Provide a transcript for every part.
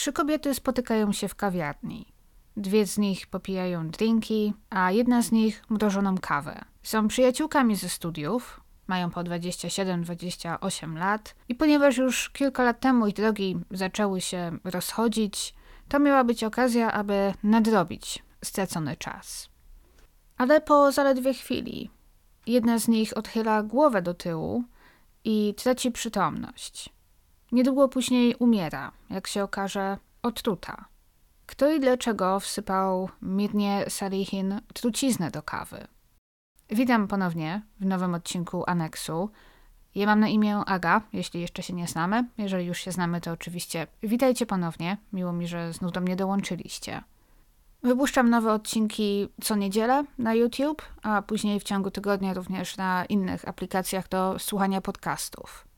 trzy kobiety spotykają się w kawiarni. Dwie z nich popijają drinki, a jedna z nich mrożoną kawę. Są przyjaciółkami ze studiów, mają po 27-28 lat i ponieważ już kilka lat temu ich drogi zaczęły się rozchodzić, to miała być okazja, aby nadrobić stracony czas. Ale po zaledwie chwili jedna z nich odchyla głowę do tyłu i traci przytomność. Niedługo później umiera, jak się okaże, otruta. Kto i dlaczego wsypał Mirnie Salihin truciznę do kawy? Witam ponownie w nowym odcinku Aneksu. Ja mam na imię Aga, jeśli jeszcze się nie znamy. Jeżeli już się znamy, to oczywiście witajcie ponownie. Miło mi, że znów do mnie dołączyliście. Wypuszczam nowe odcinki co niedzielę na YouTube, a później w ciągu tygodnia również na innych aplikacjach do słuchania podcastów.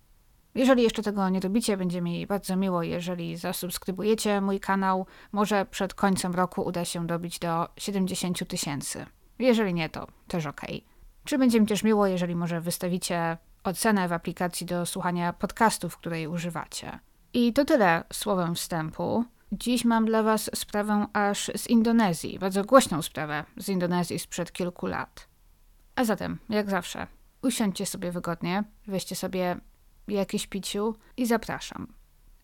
Jeżeli jeszcze tego nie robicie, będzie mi bardzo miło, jeżeli zasubskrybujecie mój kanał. Może przed końcem roku uda się dobić do 70 tysięcy. Jeżeli nie, to też ok. Czy będzie mi też miło, jeżeli może wystawicie ocenę w aplikacji do słuchania podcastów, której używacie. I to tyle słowem wstępu. Dziś mam dla Was sprawę aż z Indonezji, bardzo głośną sprawę z Indonezji sprzed kilku lat. A zatem, jak zawsze, usiądźcie sobie wygodnie, weźcie sobie jakieś piciu i zapraszam.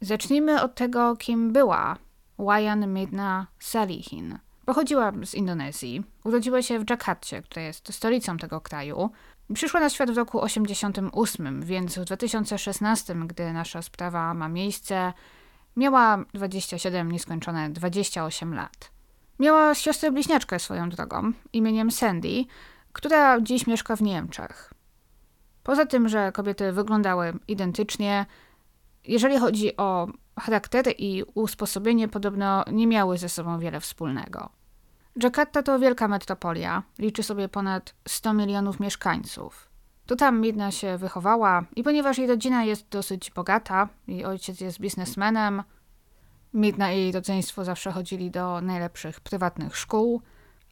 Zacznijmy od tego, kim była Wayan Mirna Salihin. Pochodziła z Indonezji, urodziła się w Jakarcie, która jest stolicą tego kraju. Przyszła na świat w roku 88, więc w 2016, gdy nasza sprawa ma miejsce, miała 27, nieskończone 28 lat. Miała siostrę bliźniaczkę swoją drogą, imieniem Sandy, która dziś mieszka w Niemczech. Poza tym, że kobiety wyglądały identycznie, jeżeli chodzi o charaktery i usposobienie, podobno nie miały ze sobą wiele wspólnego. Jakarta to wielka metropolia, liczy sobie ponad 100 milionów mieszkańców. To tam Midna się wychowała i ponieważ jej rodzina jest dosyć bogata, jej ojciec jest biznesmenem, Midna i jej rodzeństwo zawsze chodzili do najlepszych prywatnych szkół,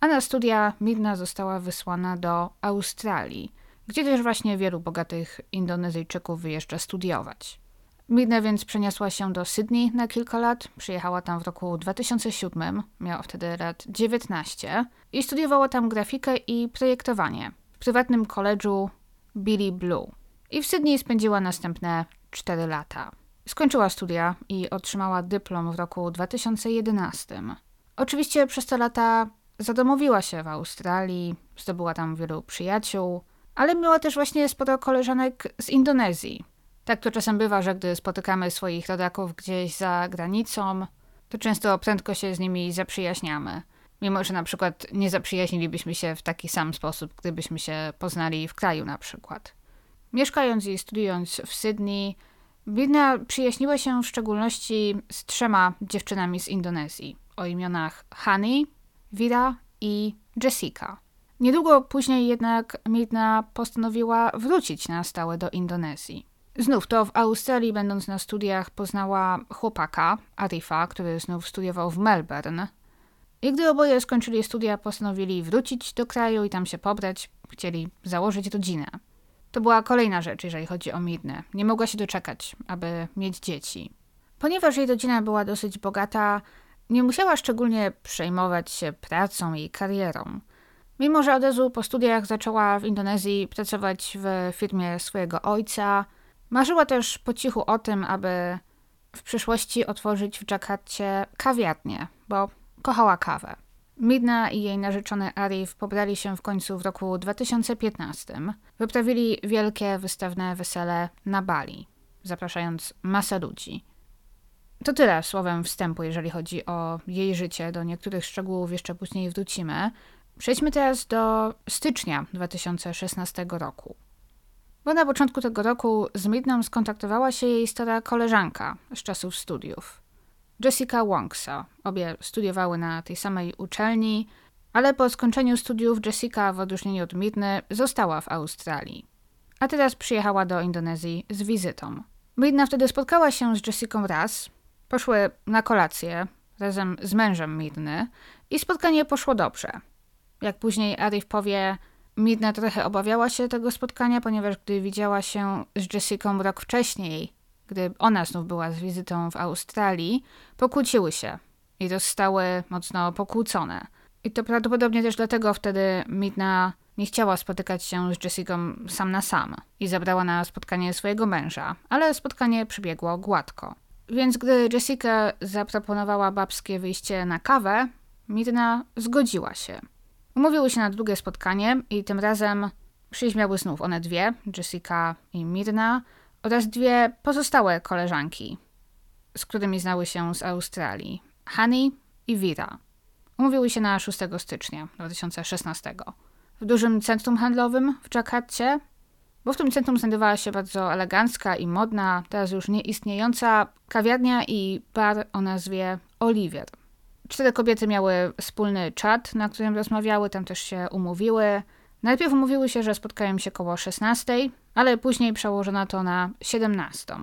a na studia Midna została wysłana do Australii, gdzie też właśnie wielu bogatych Indonezyjczyków wyjeżdża studiować. Midna więc przeniosła się do Sydney na kilka lat, przyjechała tam w roku 2007, miała wtedy lat 19 i studiowała tam grafikę i projektowanie w prywatnym koledżu Billy Blue. I w Sydney spędziła następne 4 lata. Skończyła studia i otrzymała dyplom w roku 2011. Oczywiście przez te lata zadomowiła się w Australii, zdobyła tam wielu przyjaciół, ale miała też właśnie sporo koleżanek z Indonezji. Tak to czasem bywa, że gdy spotykamy swoich rodaków gdzieś za granicą, to często prędko się z nimi zaprzyjaźniamy. Mimo, że na przykład nie zaprzyjaźnilibyśmy się w taki sam sposób, gdybyśmy się poznali w kraju na przykład. Mieszkając i studiując w Sydney, Bidna przyjaźniła się w szczególności z trzema dziewczynami z Indonezji o imionach Hani, Vira i Jessica. Niedługo później jednak Midna postanowiła wrócić na stałe do Indonezji. Znów to w Australii, będąc na studiach, poznała chłopaka, Arifa, który znów studiował w Melbourne. I gdy oboje skończyli studia, postanowili wrócić do kraju i tam się pobrać. Chcieli założyć rodzinę. To była kolejna rzecz, jeżeli chodzi o Midnę. Nie mogła się doczekać, aby mieć dzieci. Ponieważ jej rodzina była dosyć bogata, nie musiała szczególnie przejmować się pracą i karierą. Mimo, że od razu po studiach zaczęła w Indonezji pracować w firmie swojego ojca, marzyła też po cichu o tym, aby w przyszłości otworzyć w Dżakarcie kawiarnię, bo kochała kawę. Midna i jej narzeczony Arif pobrali się w końcu w roku 2015. Wyprawili wielkie wystawne wesele na Bali, zapraszając masę ludzi. To tyle słowem wstępu, jeżeli chodzi o jej życie. Do niektórych szczegółów jeszcze później wrócimy. Przejdźmy teraz do stycznia 2016 roku. Bo na początku tego roku z Midną skontaktowała się jej stara koleżanka z czasów studiów. Jessica Wongsa. Obie studiowały na tej samej uczelni, ale po skończeniu studiów Jessica, w odróżnieniu od Midny, została w Australii. A teraz przyjechała do Indonezji z wizytą. Midna wtedy spotkała się z Jessicą raz, poszły na kolację razem z mężem Midny i spotkanie poszło dobrze. Jak później Arif powie, Midna trochę obawiała się tego spotkania, ponieważ gdy widziała się z Jessicą rok wcześniej gdy ona znów była z wizytą w Australii, pokłóciły się i zostały mocno pokłócone. I to prawdopodobnie też dlatego wtedy Midna nie chciała spotykać się z Jessica sam na sam i zabrała na spotkanie swojego męża, ale spotkanie przebiegło gładko. Więc gdy Jessica zaproponowała babskie wyjście na kawę, Midna zgodziła się. Umówiły się na drugie spotkanie i tym razem przyjść miały znów one dwie, Jessica i Mirna, oraz dwie pozostałe koleżanki, z którymi znały się z Australii, Honey i Vira. Umówiły się na 6 stycznia 2016 w dużym centrum handlowym w Jakarcie, bo w tym centrum znajdowała się bardzo elegancka i modna, teraz już nieistniejąca kawiarnia i bar o nazwie Oliver. Cztery kobiety miały wspólny czat, na którym rozmawiały, tam też się umówiły. Najpierw umówiły się, że spotkają się koło 16, ale później przełożono to na 17.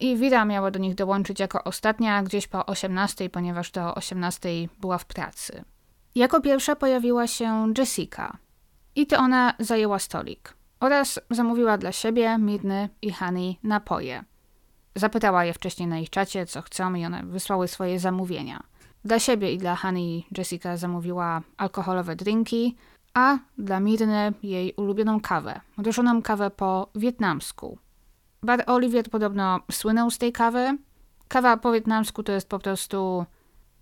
I Wira miała do nich dołączyć jako ostatnia, gdzieś po 18, ponieważ do 18 była w pracy. Jako pierwsza pojawiła się Jessica. I to ona zajęła stolik. Oraz zamówiła dla siebie, Midny i Honey napoje. Zapytała je wcześniej na ich czacie, co chcą i one wysłały swoje zamówienia. Dla siebie i dla Honey Jessica zamówiła alkoholowe drinki, a dla Mirny jej ulubioną kawę, mrożoną kawę po wietnamsku. Bar Olivier podobno słynął z tej kawy. Kawa po wietnamsku to jest po prostu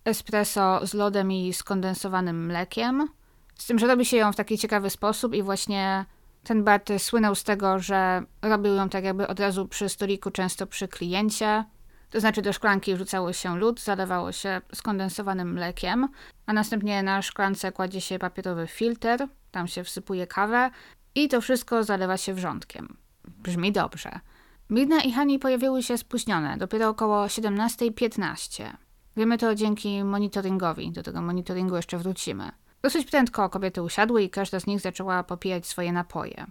espresso z lodem i skondensowanym mlekiem. Z tym, że robi się ją w taki ciekawy sposób i właśnie ten bar słynął z tego, że robił ją tak jakby od razu przy stoliku, często przy kliencie. To znaczy do szklanki wrzucało się lód, zalewało się skondensowanym mlekiem, a następnie na szklance kładzie się papierowy filtr, tam się wsypuje kawę i to wszystko zalewa się wrzątkiem. Brzmi dobrze. Midna i Hani pojawiły się spóźnione, dopiero około 17.15. Wiemy to dzięki monitoringowi, do tego monitoringu jeszcze wrócimy. Dosyć prędko kobiety usiadły i każda z nich zaczęła popijać swoje napoje.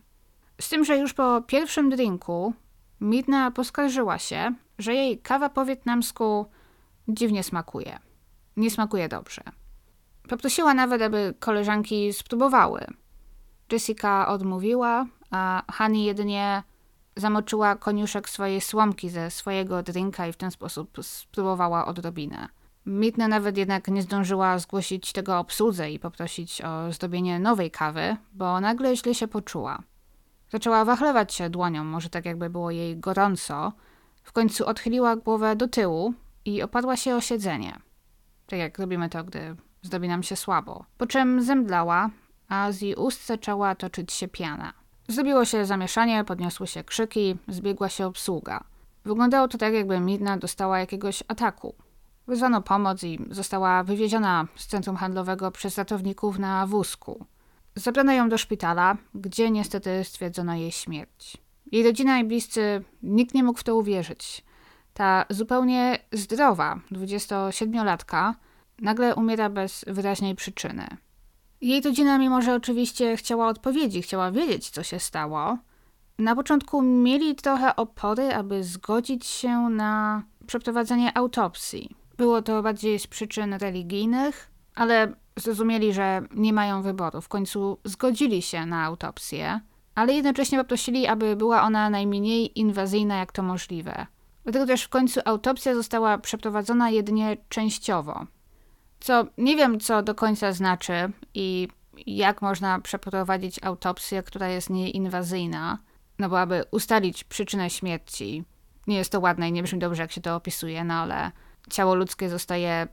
Z tym, że już po pierwszym drinku Midna poskarżyła się, że jej kawa po wietnamsku dziwnie smakuje. Nie smakuje dobrze. Poprosiła nawet, aby koleżanki spróbowały. Jessica odmówiła, a Hani jedynie zamoczyła koniuszek swojej słomki ze swojego drinka i w ten sposób spróbowała odrobinę. Midna nawet jednak nie zdążyła zgłosić tego obsłudze i poprosić o zdobienie nowej kawy, bo nagle źle się poczuła. Zaczęła wachlewać się dłonią, może tak jakby było jej gorąco. W końcu odchyliła głowę do tyłu i opadła się o siedzenie. Tak jak robimy to, gdy zdobi nam się słabo. Po czym zemdlała, a z jej ust zaczęła toczyć się piana. Zrobiło się zamieszanie, podniosły się krzyki, zbiegła się obsługa. Wyglądało to tak, jakby Midna dostała jakiegoś ataku. Wezwano pomoc i została wywieziona z centrum handlowego przez ratowników na wózku. Zabrano ją do szpitala, gdzie niestety stwierdzono jej śmierć. Jej rodzina i bliscy, nikt nie mógł w to uwierzyć. Ta zupełnie zdrowa 27-latka nagle umiera bez wyraźnej przyczyny. Jej rodzina, mimo że oczywiście chciała odpowiedzi, chciała wiedzieć, co się stało, na początku mieli trochę opory, aby zgodzić się na przeprowadzenie autopsji. Było to bardziej z przyczyn religijnych, ale zrozumieli, że nie mają wyboru. W końcu zgodzili się na autopsję, ale jednocześnie poprosili, aby była ona najmniej inwazyjna jak to możliwe. Dlatego też w końcu autopsja została przeprowadzona jedynie częściowo. Co nie wiem, co do końca znaczy i jak można przeprowadzić autopsję, która jest nieinwazyjna, no bo aby ustalić przyczynę śmierci. Nie jest to ładne i nie brzmi dobrze, jak się to opisuje, no ale ciało ludzkie zostaje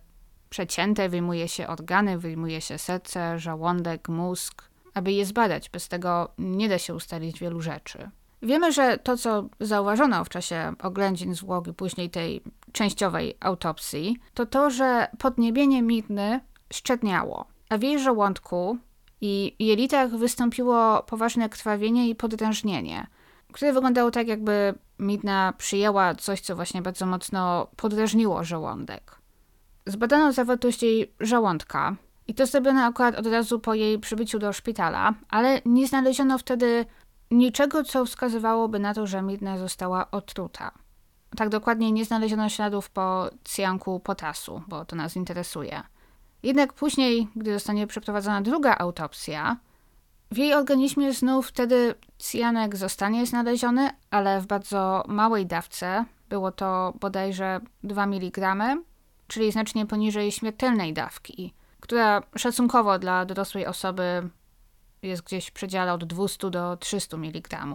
przecięte, wyjmuje się organy, wyjmuje się serce, żołądek, mózg, aby je zbadać. Bez tego nie da się ustalić wielu rzeczy. Wiemy, że to, co zauważono w czasie oględzin zwłok i później tej częściowej autopsji, to to, że podniebienie Midny szczedniało, a w jej żołądku i jelitach wystąpiło poważne krwawienie i podrażnienie, które wyglądało tak, jakby Midna przyjęła coś, co właśnie bardzo mocno podrażniło żołądek. Zbadano zawartość jej żołądka i to zrobiono akurat od razu po jej przybyciu do szpitala, ale nie znaleziono wtedy niczego, co wskazywałoby na to, że Midna została otruta. Tak dokładnie nie znaleziono śladów po cjanku potasu, bo to nas interesuje. Jednak później, gdy zostanie przeprowadzona druga autopsja, w jej organizmie znów wtedy cyjanek zostanie znaleziony, ale w bardzo małej dawce, Było to bodajże 2 mg, czyli znacznie poniżej śmiertelnej dawki, która szacunkowo dla dorosłej osoby jest gdzieś w przedziale od 200 do 300 mg.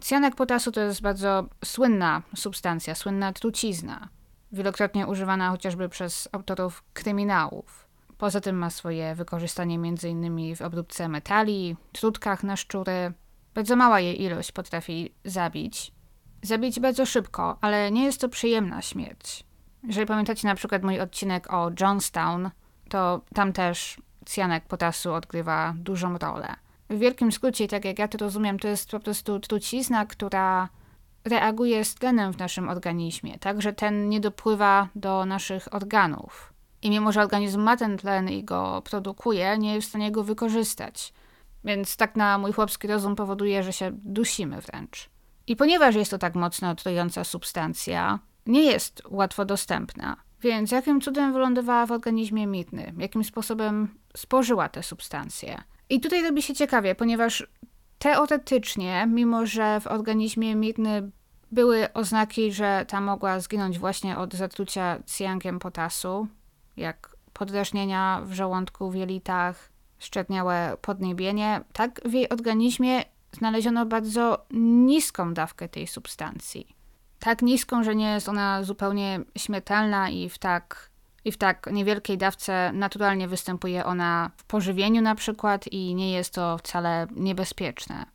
Cjanek potasu to jest bardzo słynna substancja, słynna trucizna, wielokrotnie używana chociażby przez autorów kryminałów. Poza tym ma swoje wykorzystanie m.in. w obróbce metali, trutkach na szczury. Bardzo mała jej ilość potrafi zabić. Zabić bardzo szybko, ale nie jest to przyjemna śmierć. Jeżeli pamiętacie na przykład mój odcinek o Johnstown, to tam też cjanek potasu odgrywa dużą rolę. W wielkim skrócie, tak jak ja to rozumiem, to jest po prostu trucizna, która reaguje z tlenem w naszym organizmie, tak, że ten nie dopływa do naszych organów. I mimo, że organizm ma ten tlen i go produkuje, nie jest w stanie go wykorzystać. Więc tak na mój chłopski rozum powoduje, że się dusimy wręcz. I ponieważ jest to tak mocno trująca substancja, nie jest łatwo dostępna. Więc jakim cudem wylądowała w organizmie Mitny? Jakim sposobem spożyła te substancje? I tutaj robi się ciekawie, ponieważ teoretycznie, mimo że w organizmie Mitny były oznaki, że ta mogła zginąć właśnie od zatrucia cyjankiem potasu, jak podrażnienia w żołądku, w jelitach, szczetniałe podniebienie, tak w jej organizmie znaleziono bardzo niską dawkę tej substancji. Tak niską, że nie jest ona zupełnie śmiertelna i w tak, i w tak niewielkiej dawce naturalnie występuje ona w pożywieniu na przykład i nie jest to wcale niebezpieczne.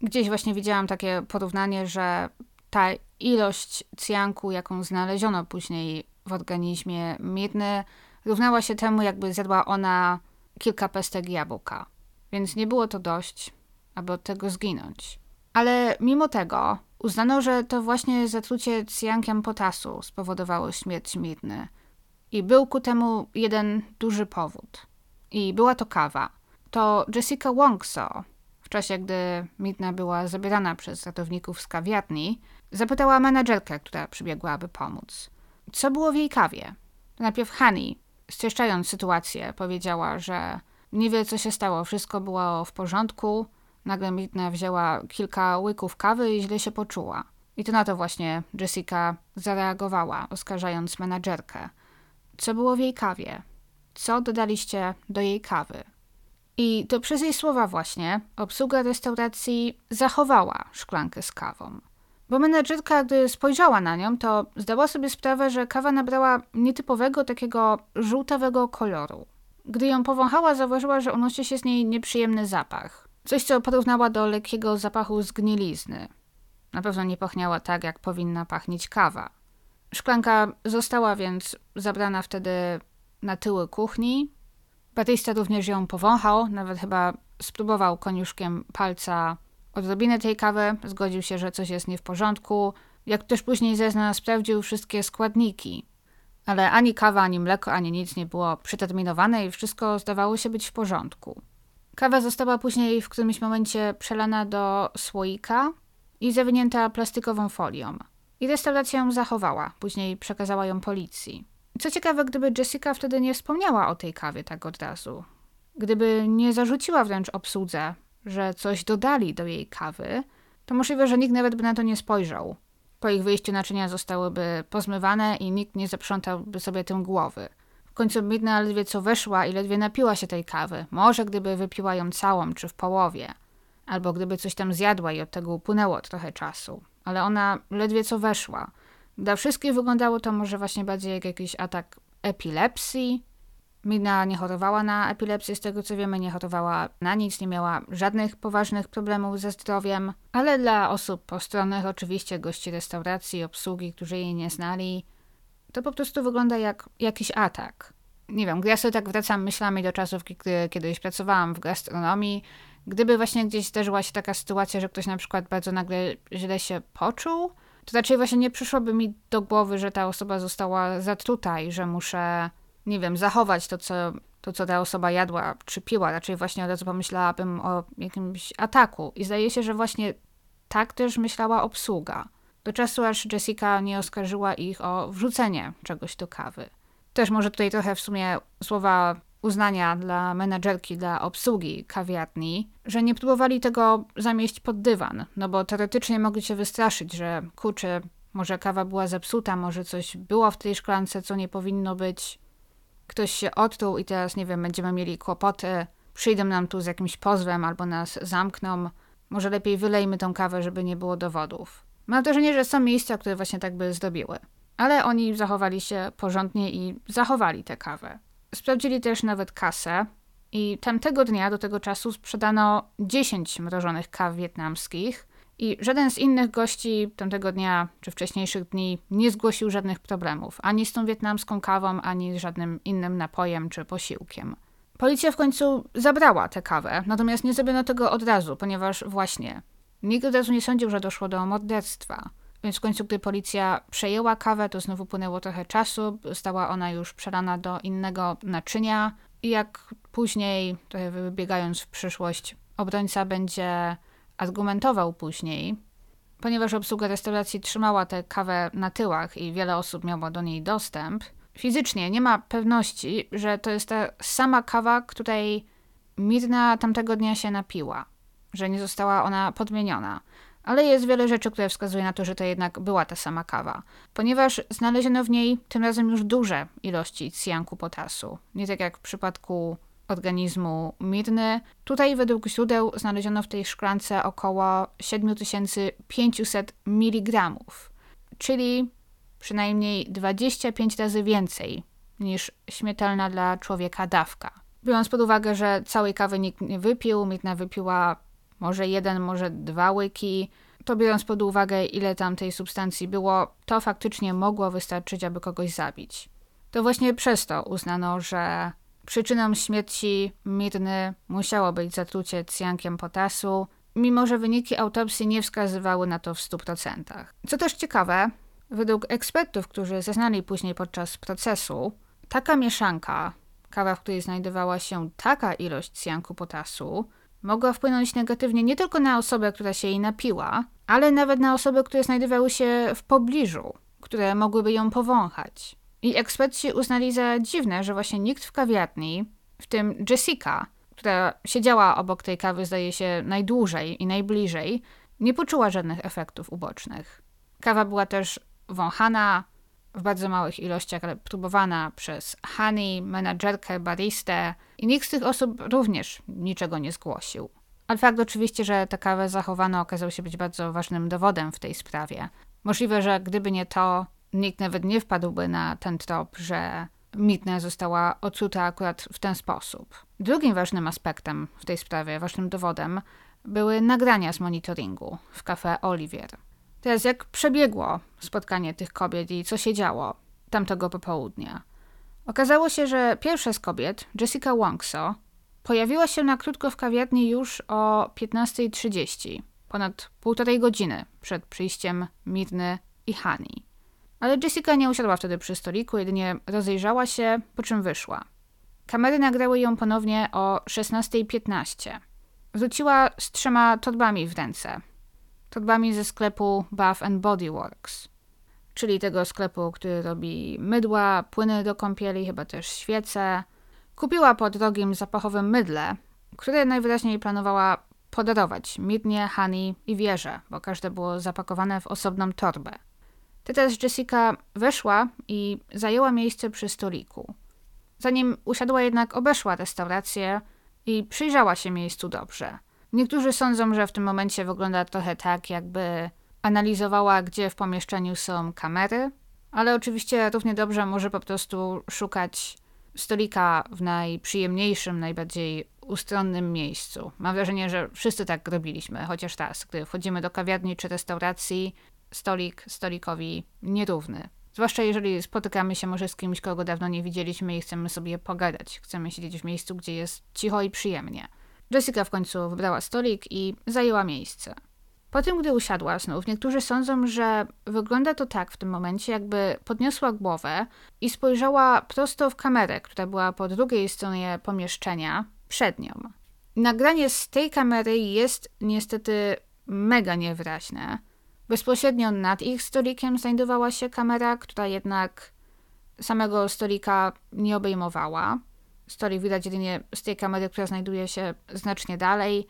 Gdzieś właśnie widziałam takie porównanie, że ta ilość cjanku, jaką znaleziono później w organizmie Mirny, równała się temu, jakby zjadła ona kilka pestek jabłka. Więc nie było to dość, aby od tego zginąć. Ale mimo tego uznano, że to właśnie zatrucie cjankiem potasu spowodowało śmierć Mirny. I był ku temu jeden duży powód. I była to kawa. To Jessica Wongso, w czasie gdy Mirna była zabierana przez ratowników z kawiarni, zapytała menadżerkę, która przybiegła, aby pomóc. Co było w jej kawie? Najpierw Honey, streszczając sytuację, powiedziała, że nie wie co się stało, wszystko było w porządku. Nagle Mirna wzięła kilka łyków kawy i źle się poczuła. I to na to właśnie Jessica zareagowała, oskarżając menadżerkę. Co było w jej kawie? Co dodaliście do jej kawy? I to przez jej słowa właśnie obsługa restauracji zachowała szklankę z kawą. Bo menedżerka, gdy spojrzała na nią, to zdała sobie sprawę, że kawa nabrała nietypowego takiego żółtawego koloru. Gdy ją powąchała, zauważyła, że unosi się z niej nieprzyjemny zapach. Coś, co porównała do lekkiego zapachu zgnilizny. Na pewno nie pachniała tak, jak powinna pachnieć kawa. Szklanka została więc zabrana wtedy na tyły kuchni. Batysta również ją powąchał, nawet chyba spróbował koniuszkiem palca odrobinę tej kawy, zgodził się, że coś jest nie w porządku. Jak też później zezna, sprawdził wszystkie składniki. Ale ani kawa, ani mleko, ani nic nie było przeterminowane i wszystko zdawało się być w porządku. Kawa została później w którymś momencie przelana do słoika i zawinięta plastikową folią. I restauracja ją zachowała, później przekazała ją policji. Co ciekawe, gdyby Jessica wtedy nie wspomniała o tej kawie tak od razu, gdyby nie zarzuciła wręcz obsłudze, że coś dodali do jej kawy, to możliwe, że nikt nawet by na to nie spojrzał. Po ich wyjściu naczynia zostałyby pozmywane i nikt nie zaprzątałby sobie tym głowy. Końcu Midna ledwie co weszła i ledwie napiła się tej kawy. Może gdyby wypiła ją całą, czy w połowie. Albo gdyby coś tam zjadła i od tego upłynęło trochę czasu. Ale ona ledwie co weszła. Dla wszystkich wyglądało to może właśnie bardziej jak jakiś atak epilepsji, Mina nie chorowała na epilepsję, z tego co wiemy, nie chorowała na nic, nie miała żadnych poważnych problemów ze zdrowiem, ale dla osób postronnych, oczywiście gości restauracji, obsługi, którzy jej nie znali, to po prostu wygląda jak jakiś atak. Nie wiem, ja sobie tak wracam myślami do czasów, kiedy kiedyś pracowałam w gastronomii. Gdyby właśnie gdzieś zdarzyła się taka sytuacja, że ktoś na przykład bardzo nagle źle się poczuł, to raczej właśnie nie przyszłoby mi do głowy, że ta osoba została zatruta i że muszę nie wiem, zachować to, co, to, co ta osoba jadła czy piła. Raczej właśnie od razu pomyślałabym o jakimś ataku. I zdaje się, że właśnie tak też myślała obsługa. Do czasu, aż Jessica nie oskarżyła ich o wrzucenie czegoś do kawy. Też może tutaj trochę w sumie słowa uznania dla menadżerki, dla obsługi kawiarni, że nie próbowali tego zamieść pod dywan, no bo teoretycznie mogli się wystraszyć, że kurczę, Może kawa była zepsuta, może coś było w tej szklance, co nie powinno być. Ktoś się odtruł i teraz, nie wiem, będziemy mieli kłopoty. Przyjdą nam tu z jakimś pozwem albo nas zamkną. Może lepiej wylejmy tą kawę, żeby nie było dowodów. Mam wrażenie, że są miejsca, które właśnie tak by zdobiły. Ale oni zachowali się porządnie i zachowali tę kawę. Sprawdzili też nawet kasę i tamtego dnia do tego czasu sprzedano 10 mrożonych kaw wietnamskich i żaden z innych gości tamtego dnia czy wcześniejszych dni nie zgłosił żadnych problemów ani z tą wietnamską kawą, ani z żadnym innym napojem czy posiłkiem. Policja w końcu zabrała tę kawę, natomiast nie zrobiono tego od razu, ponieważ właśnie nikt od razu nie sądził, że doszło do morderstwa. Więc w końcu, gdy policja przejęła kawę, to znowu płynęło trochę czasu, stała ona już przelana do innego naczynia. I jak później, trochę wybiegając w przyszłość, obrońca będzie argumentował później, ponieważ obsługa restauracji trzymała tę kawę na tyłach i wiele osób miało do niej dostęp, fizycznie nie ma pewności, że to jest ta sama kawa, której Mirna tamtego dnia się napiła, że nie została ona podmieniona. Ale jest wiele rzeczy, które wskazuje na to, że to jednak była ta sama kawa, ponieważ znaleziono w niej tym razem już duże ilości cjanku potasu. Nie tak jak w przypadku organizmu Mirny. Tutaj według źródeł znaleziono w tej szklance około 7500 mg, czyli przynajmniej 25 razy więcej niż śmiertelna dla człowieka dawka. Biorąc pod uwagę, że całej kawy nikt nie wypił, Mirna wypiła może jeden, może dwa łyki, to biorąc pod uwagę, ile tam tej substancji było, to faktycznie mogło wystarczyć, aby kogoś zabić. To właśnie przez to uznano, że przyczyną śmierci Mirny musiało być zatrucie cjankiem potasu, mimo że wyniki autopsji nie wskazywały na to w 100%. Co też ciekawe, według ekspertów, którzy zeznali później podczas procesu, taka mieszanka, kawa, w której znajdowała się taka ilość cjanku potasu, mogła wpłynąć negatywnie nie tylko na osobę, która się jej napiła, ale nawet na osoby, które znajdowały się w pobliżu, które mogłyby ją powąchać. I eksperci uznali za dziwne, że właśnie nikt w kawiarni, w tym Jessica, która siedziała obok tej kawy, zdaje się, najdłużej i najbliżej, nie poczuła żadnych efektów ubocznych. Kawa była też wąchana w bardzo małych ilościach, ale próbowana przez Honey, menadżerkę, baristę i nikt z tych osób również niczego nie zgłosił. Ale fakt oczywiście, że tę kawę zachowano okazał się być bardzo ważnym dowodem w tej sprawie. Możliwe, że gdyby nie to, nikt nawet nie wpadłby na ten trop, że Mitne została odsuta akurat w ten sposób. Drugim ważnym aspektem w tej sprawie, ważnym dowodem, były nagrania z monitoringu w kafe Olivier. Teraz jak przebiegło spotkanie tych kobiet i co się działo tamtego popołudnia? Okazało się, że pierwsza z kobiet, Jessica Wongso, pojawiła się na krótko w kawiarni już o 15.30, ponad półtorej godziny przed przyjściem Mirny i Hani. Ale Jessica nie usiadła wtedy przy stoliku, jedynie rozejrzała się, po czym wyszła. Kamery nagrały ją ponownie o 16.15. Wróciła z trzema torbami w ręce, torbami ze sklepu Bath and Body Works, czyli tego sklepu, który robi mydła, płyny do kąpieli, chyba też świece. Kupiła po drogim zapachowym mydle, które najwyraźniej planowała podarować Mirnie, Hani i Wierze, bo każde było zapakowane w osobną torbę. Teraz Jessica weszła i zajęła miejsce przy stoliku. Zanim usiadła jednak obeszła restaurację i przyjrzała się miejscu dobrze – Niektórzy sądzą, że w tym momencie wygląda trochę tak, jakby analizowała, gdzie w pomieszczeniu są kamery, ale oczywiście równie dobrze może po prostu szukać stolika w najprzyjemniejszym, najbardziej ustronnym miejscu. Mam wrażenie, że wszyscy tak robiliśmy, chociaż raz, gdy wchodzimy do kawiarni czy restauracji, stolik stolikowi nierówny. Zwłaszcza jeżeli spotykamy się może z kimś, kogo dawno nie widzieliśmy i chcemy sobie pogadać. Chcemy siedzieć w miejscu, gdzie jest cicho i przyjemnie. Jessica w końcu wybrała stolik i zajęła miejsce. Po tym, gdy usiadła znów, niektórzy sądzą, że wygląda to tak w tym momencie, jakby podniosła głowę i spojrzała prosto w kamerę, która była po drugiej stronie pomieszczenia, przed nią. Nagranie z tej kamery jest niestety mega niewyraźne. Bezpośrednio nad ich stolikiem znajdowała się kamera, która jednak samego stolika nie obejmowała. Story widać jedynie z tej kamery, która znajduje się znacznie dalej.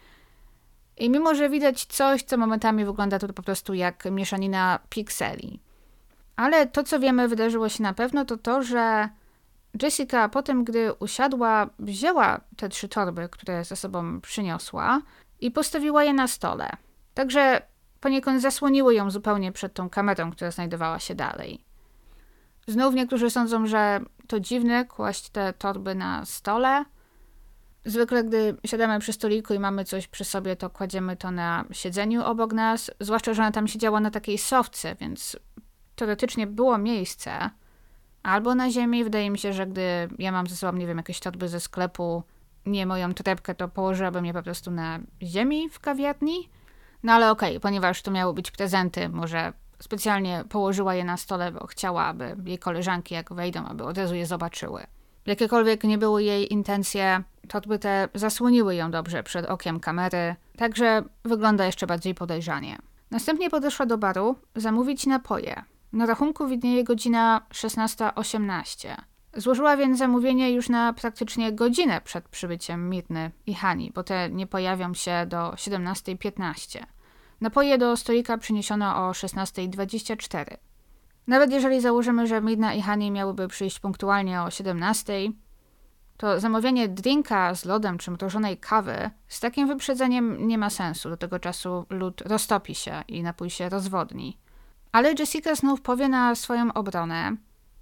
I mimo, że widać coś, co momentami wygląda to po prostu jak mieszanina pikseli. Ale to, co wiemy, wydarzyło się na pewno, to to, że Jessica potem, gdy usiadła, wzięła te trzy torby, które ze sobą przyniosła i postawiła je na stole. Także poniekąd zasłoniły ją zupełnie przed tą kamerą, która znajdowała się dalej. Znów niektórzy sądzą, że to dziwne kłaść te torby na stole. Zwykle, gdy siadamy przy stoliku i mamy coś przy sobie, to kładziemy to na siedzeniu obok nas. Zwłaszcza, że ona tam siedziała na takiej sofce, więc teoretycznie było miejsce. Albo na ziemi. Wydaje mi się, że gdy ja mam ze sobą, nie wiem, jakieś torby ze sklepu, nie moją torebkę, to położyłabym je po prostu na ziemi w kawiarni. No ale okej, okay, ponieważ to miały być prezenty, może specjalnie położyła je na stole, bo chciała, aby jej koleżanki, jak wejdą, aby od razu je zobaczyły. Jakiekolwiek nie były jej intencje, torby te zasłoniły ją dobrze przed okiem kamery, także wygląda jeszcze bardziej podejrzanie. Następnie podeszła do baru zamówić napoje. Na rachunku widnieje godzina 16.18. Złożyła więc zamówienie już na praktycznie godzinę przed przybyciem Mirny i Hani, bo te nie pojawią się do 17.15. Napoje do stolika przyniesiono o 16.24. Nawet jeżeli założymy, że Mirna i Hani miałyby przyjść punktualnie o 17.00, to zamawianie drinka z lodem czy mrożonej kawy z takim wyprzedzeniem nie ma sensu. Do tego czasu lód roztopi się i napój się rozwodni. Ale Jessica znów powie na swoją obronę,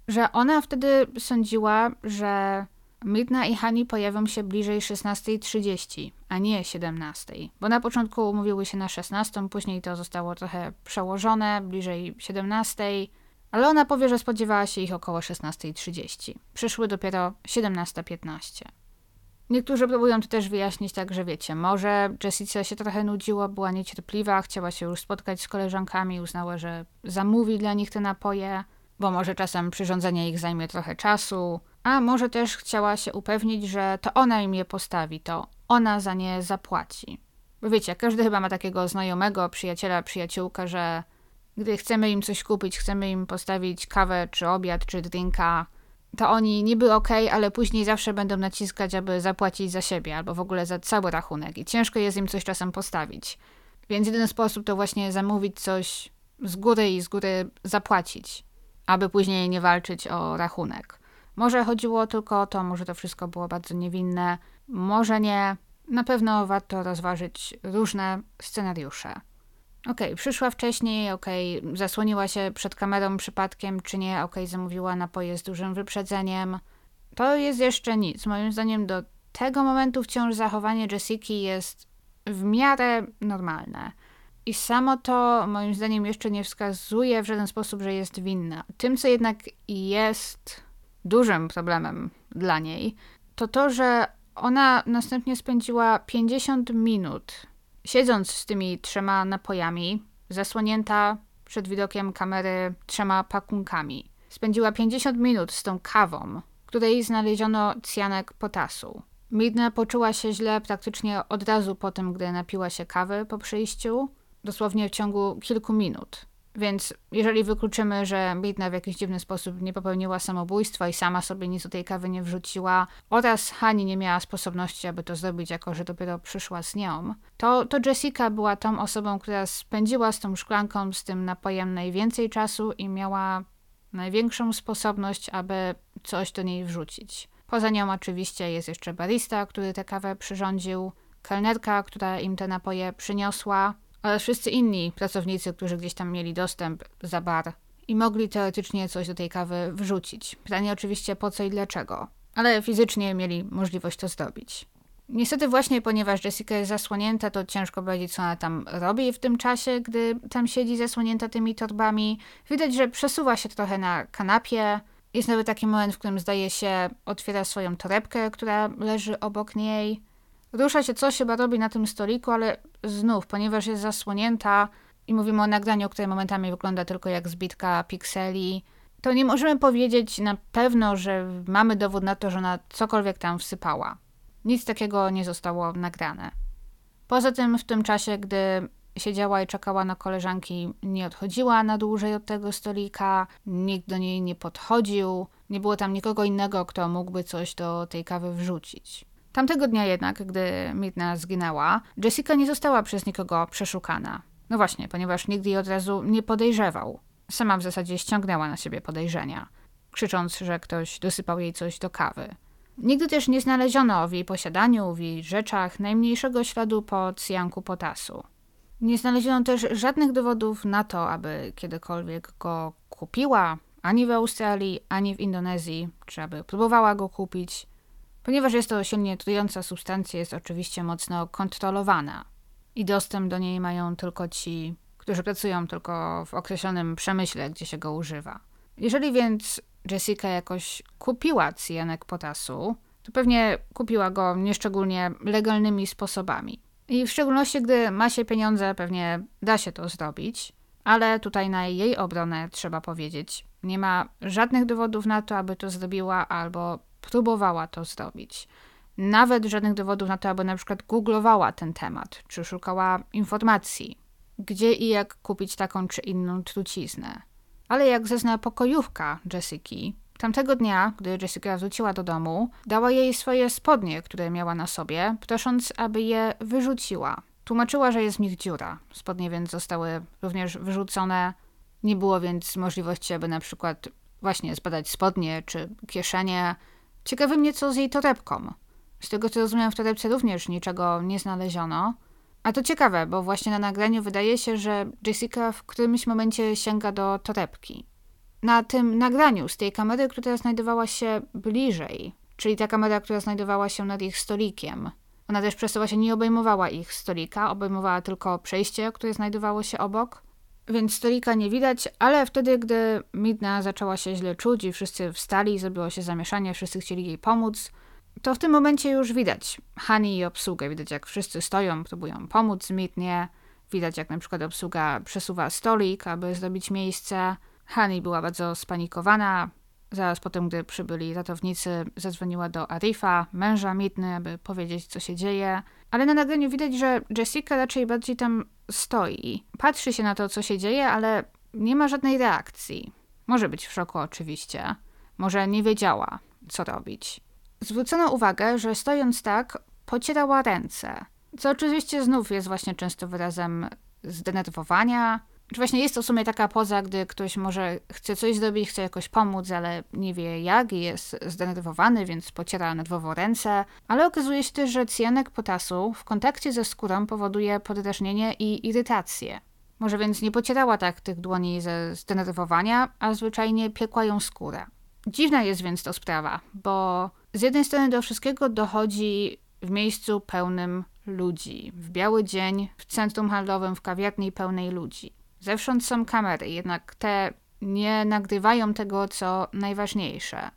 że ona wtedy sądziła, że Midna i Hani pojawią się bliżej 16.30, a nie 17.00, bo na początku umówiły się na 16, później to zostało trochę przełożone, bliżej 17.00, ale ona powie, że spodziewała się ich około 16.30. Przyszły dopiero 17.15. Niektórzy próbują to też wyjaśnić tak, że wiecie, może Jessica się trochę nudziło, była niecierpliwa, chciała się już spotkać z koleżankami, uznała, że zamówi dla nich te napoje, bo może czasem przyrządzenie ich zajmie trochę czasu, a może też chciała się upewnić, że to ona im je postawi, to ona za nie zapłaci. Bo wiecie, każdy chyba ma takiego znajomego, przyjaciela, przyjaciółkę, że gdy chcemy im coś kupić, chcemy im postawić kawę, czy obiad, czy drinka, to oni niby ok, ale później zawsze będą naciskać, aby zapłacić za siebie, albo w ogóle za cały rachunek i ciężko jest im coś czasem postawić. Więc jedyny sposób to właśnie zamówić coś z góry i z góry zapłacić, aby później nie walczyć o rachunek. Może chodziło tylko o to, może to wszystko było bardzo niewinne, może nie. Na pewno warto rozważyć różne scenariusze. Okej, okay, przyszła wcześniej, okej, okay, zasłoniła się przed kamerą przypadkiem, czy nie, okej, okay, zamówiła napoje z dużym wyprzedzeniem. To jest jeszcze nic. Moim zdaniem do tego momentu wciąż zachowanie Jessiki jest w miarę normalne. I samo to, moim zdaniem, jeszcze nie wskazuje w żaden sposób, że jest winna. Tym, co jednak jest dużym problemem dla niej, to to, że ona następnie spędziła 50 minut siedząc z tymi trzema napojami, zasłonięta przed widokiem kamery trzema pakunkami. Spędziła 50 minut z tą kawą, której znaleziono cjanek potasu. Midna poczuła się źle praktycznie od razu po tym, gdy napiła się kawy po przyjściu, dosłownie w ciągu kilku minut. Więc jeżeli wykluczymy, że Midna w jakiś dziwny sposób nie popełniła samobójstwa i sama sobie nic do tej kawy nie wrzuciła, oraz Hani nie miała sposobności, aby to zrobić, jako że dopiero przyszła z nią, to, to Jessica była tą osobą, która spędziła z tą szklanką, z tym napojem najwięcej czasu i miała największą sposobność, aby coś do niej wrzucić. Poza nią oczywiście jest jeszcze barista, który tę kawę przyrządził, kelnerka, która im te napoje przyniosła, ale wszyscy inni pracownicy, którzy gdzieś tam mieli dostęp za bar i mogli teoretycznie coś do tej kawy wrzucić. Pytanie oczywiście po co i dlaczego, ale fizycznie mieli możliwość to zrobić. Niestety właśnie, ponieważ Jessica jest zasłonięta, to ciężko powiedzieć, co ona tam robi w tym czasie, gdy tam siedzi zasłonięta tymi torbami. Widać, że przesuwa się trochę na kanapie. Jest nawet taki moment, w którym zdaje się otwiera swoją torebkę, która leży obok niej. Rusza się coś chyba robi na tym stoliku, ale znów, ponieważ jest zasłonięta i mówimy o nagraniu, które momentami wygląda tylko jak zbitka pikseli, to nie możemy powiedzieć na pewno, że mamy dowód na to, że ona cokolwiek tam wsypała. Nic takiego nie zostało nagrane. Poza tym w tym czasie, gdy siedziała i czekała na koleżanki, nie odchodziła na dłużej od tego stolika, nikt do niej nie podchodził, nie było tam nikogo innego, kto mógłby coś do tej kawy wrzucić. Tamtego dnia jednak, gdy Midna zginęła, Jessica nie została przez nikogo przeszukana. No właśnie, ponieważ nikt jej od razu nie podejrzewał. sama w zasadzie ściągnęła na siebie podejrzenia, krzycząc, że ktoś dosypał jej coś do kawy. Nigdy też nie znaleziono w jej posiadaniu, w jej rzeczach najmniejszego śladu po cyjanku potasu. Nie znaleziono też żadnych dowodów na to, aby kiedykolwiek go kupiła, ani w Australii, ani w Indonezji, czy aby próbowała go kupić. Ponieważ jest to silnie trująca substancja, jest oczywiście mocno kontrolowana i dostęp do niej mają tylko ci, którzy pracują tylko w określonym przemyśle, gdzie się go używa. Jeżeli więc Jessica jakoś kupiła cyjanek potasu, to pewnie kupiła go nieszczególnie legalnymi sposobami. I w szczególności, gdy ma się pieniądze, pewnie da się to zrobić, ale tutaj na jej obronę trzeba powiedzieć, nie ma żadnych dowodów na to, aby to zrobiła albo próbowała to zrobić. Nawet żadnych dowodów na to, aby na przykład googlowała ten temat, czy szukała informacji, gdzie i jak kupić taką czy inną truciznę. Ale jak zezna pokojówka Jessiki, tamtego dnia, gdy Jessica wróciła do domu, dała jej swoje spodnie, które miała na sobie, prosząc, aby je wyrzuciła. Tłumaczyła, że jest w nich dziura. Spodnie więc zostały również wyrzucone. Nie było więc możliwości, aby na przykład właśnie zbadać spodnie czy kieszenie. Ciekawy mnie, co z jej torebką. Z tego co rozumiem, w torebce również niczego nie znaleziono. A to ciekawe, bo właśnie na nagraniu wydaje się, że Jessica w którymś momencie sięga do torebki. Na tym nagraniu z tej kamery, która znajdowała się bliżej, czyli ta kamera, która znajdowała się nad ich stolikiem, ona też przez to właśnie nie obejmowała ich stolika, obejmowała tylko przejście, które znajdowało się obok. Więc stolika nie widać, ale wtedy, gdy Midna zaczęła się źle czuć i wszyscy wstali, zrobiło się zamieszanie, wszyscy chcieli jej pomóc, to w tym momencie już widać Hani i obsługę. Widać, jak wszyscy stoją, próbują pomóc Midnie. Widać, jak na przykład obsługa przesuwa stolik, aby zrobić miejsce. Hani była bardzo spanikowana, Zaraz potem, gdy przybyli ratownicy, zadzwoniła do Arifa, męża Mitny, aby powiedzieć, co się dzieje. Ale na nagraniu widać, że Jessica raczej bardziej tam stoi. Patrzy się na to, co się dzieje, ale nie ma żadnej reakcji. Może być w szoku, oczywiście. Może nie wiedziała, co robić. Zwrócono uwagę, że stojąc tak, pocierała ręce. Co oczywiście znów jest właśnie często wyrazem zdenerwowania, czy właśnie jest to w sumie taka poza, gdy ktoś może chce coś zrobić, chce jakoś pomóc, ale nie wie jak i jest zdenerwowany, więc pociera nerwowo ręce. Ale okazuje się też, że cyjanek potasu w kontakcie ze skórą powoduje podrażnienie i irytację. Może więc nie pocierała tak tych dłoni ze zdenerwowania, a zwyczajnie piekła ją skórę. Dziwna jest więc to sprawa, bo z jednej strony do wszystkiego dochodzi w miejscu pełnym ludzi, w biały dzień, w centrum handlowym, w kawiarni pełnej ludzi. Zewsząd są kamery, jednak te nie nagrywają tego, co najważniejsze.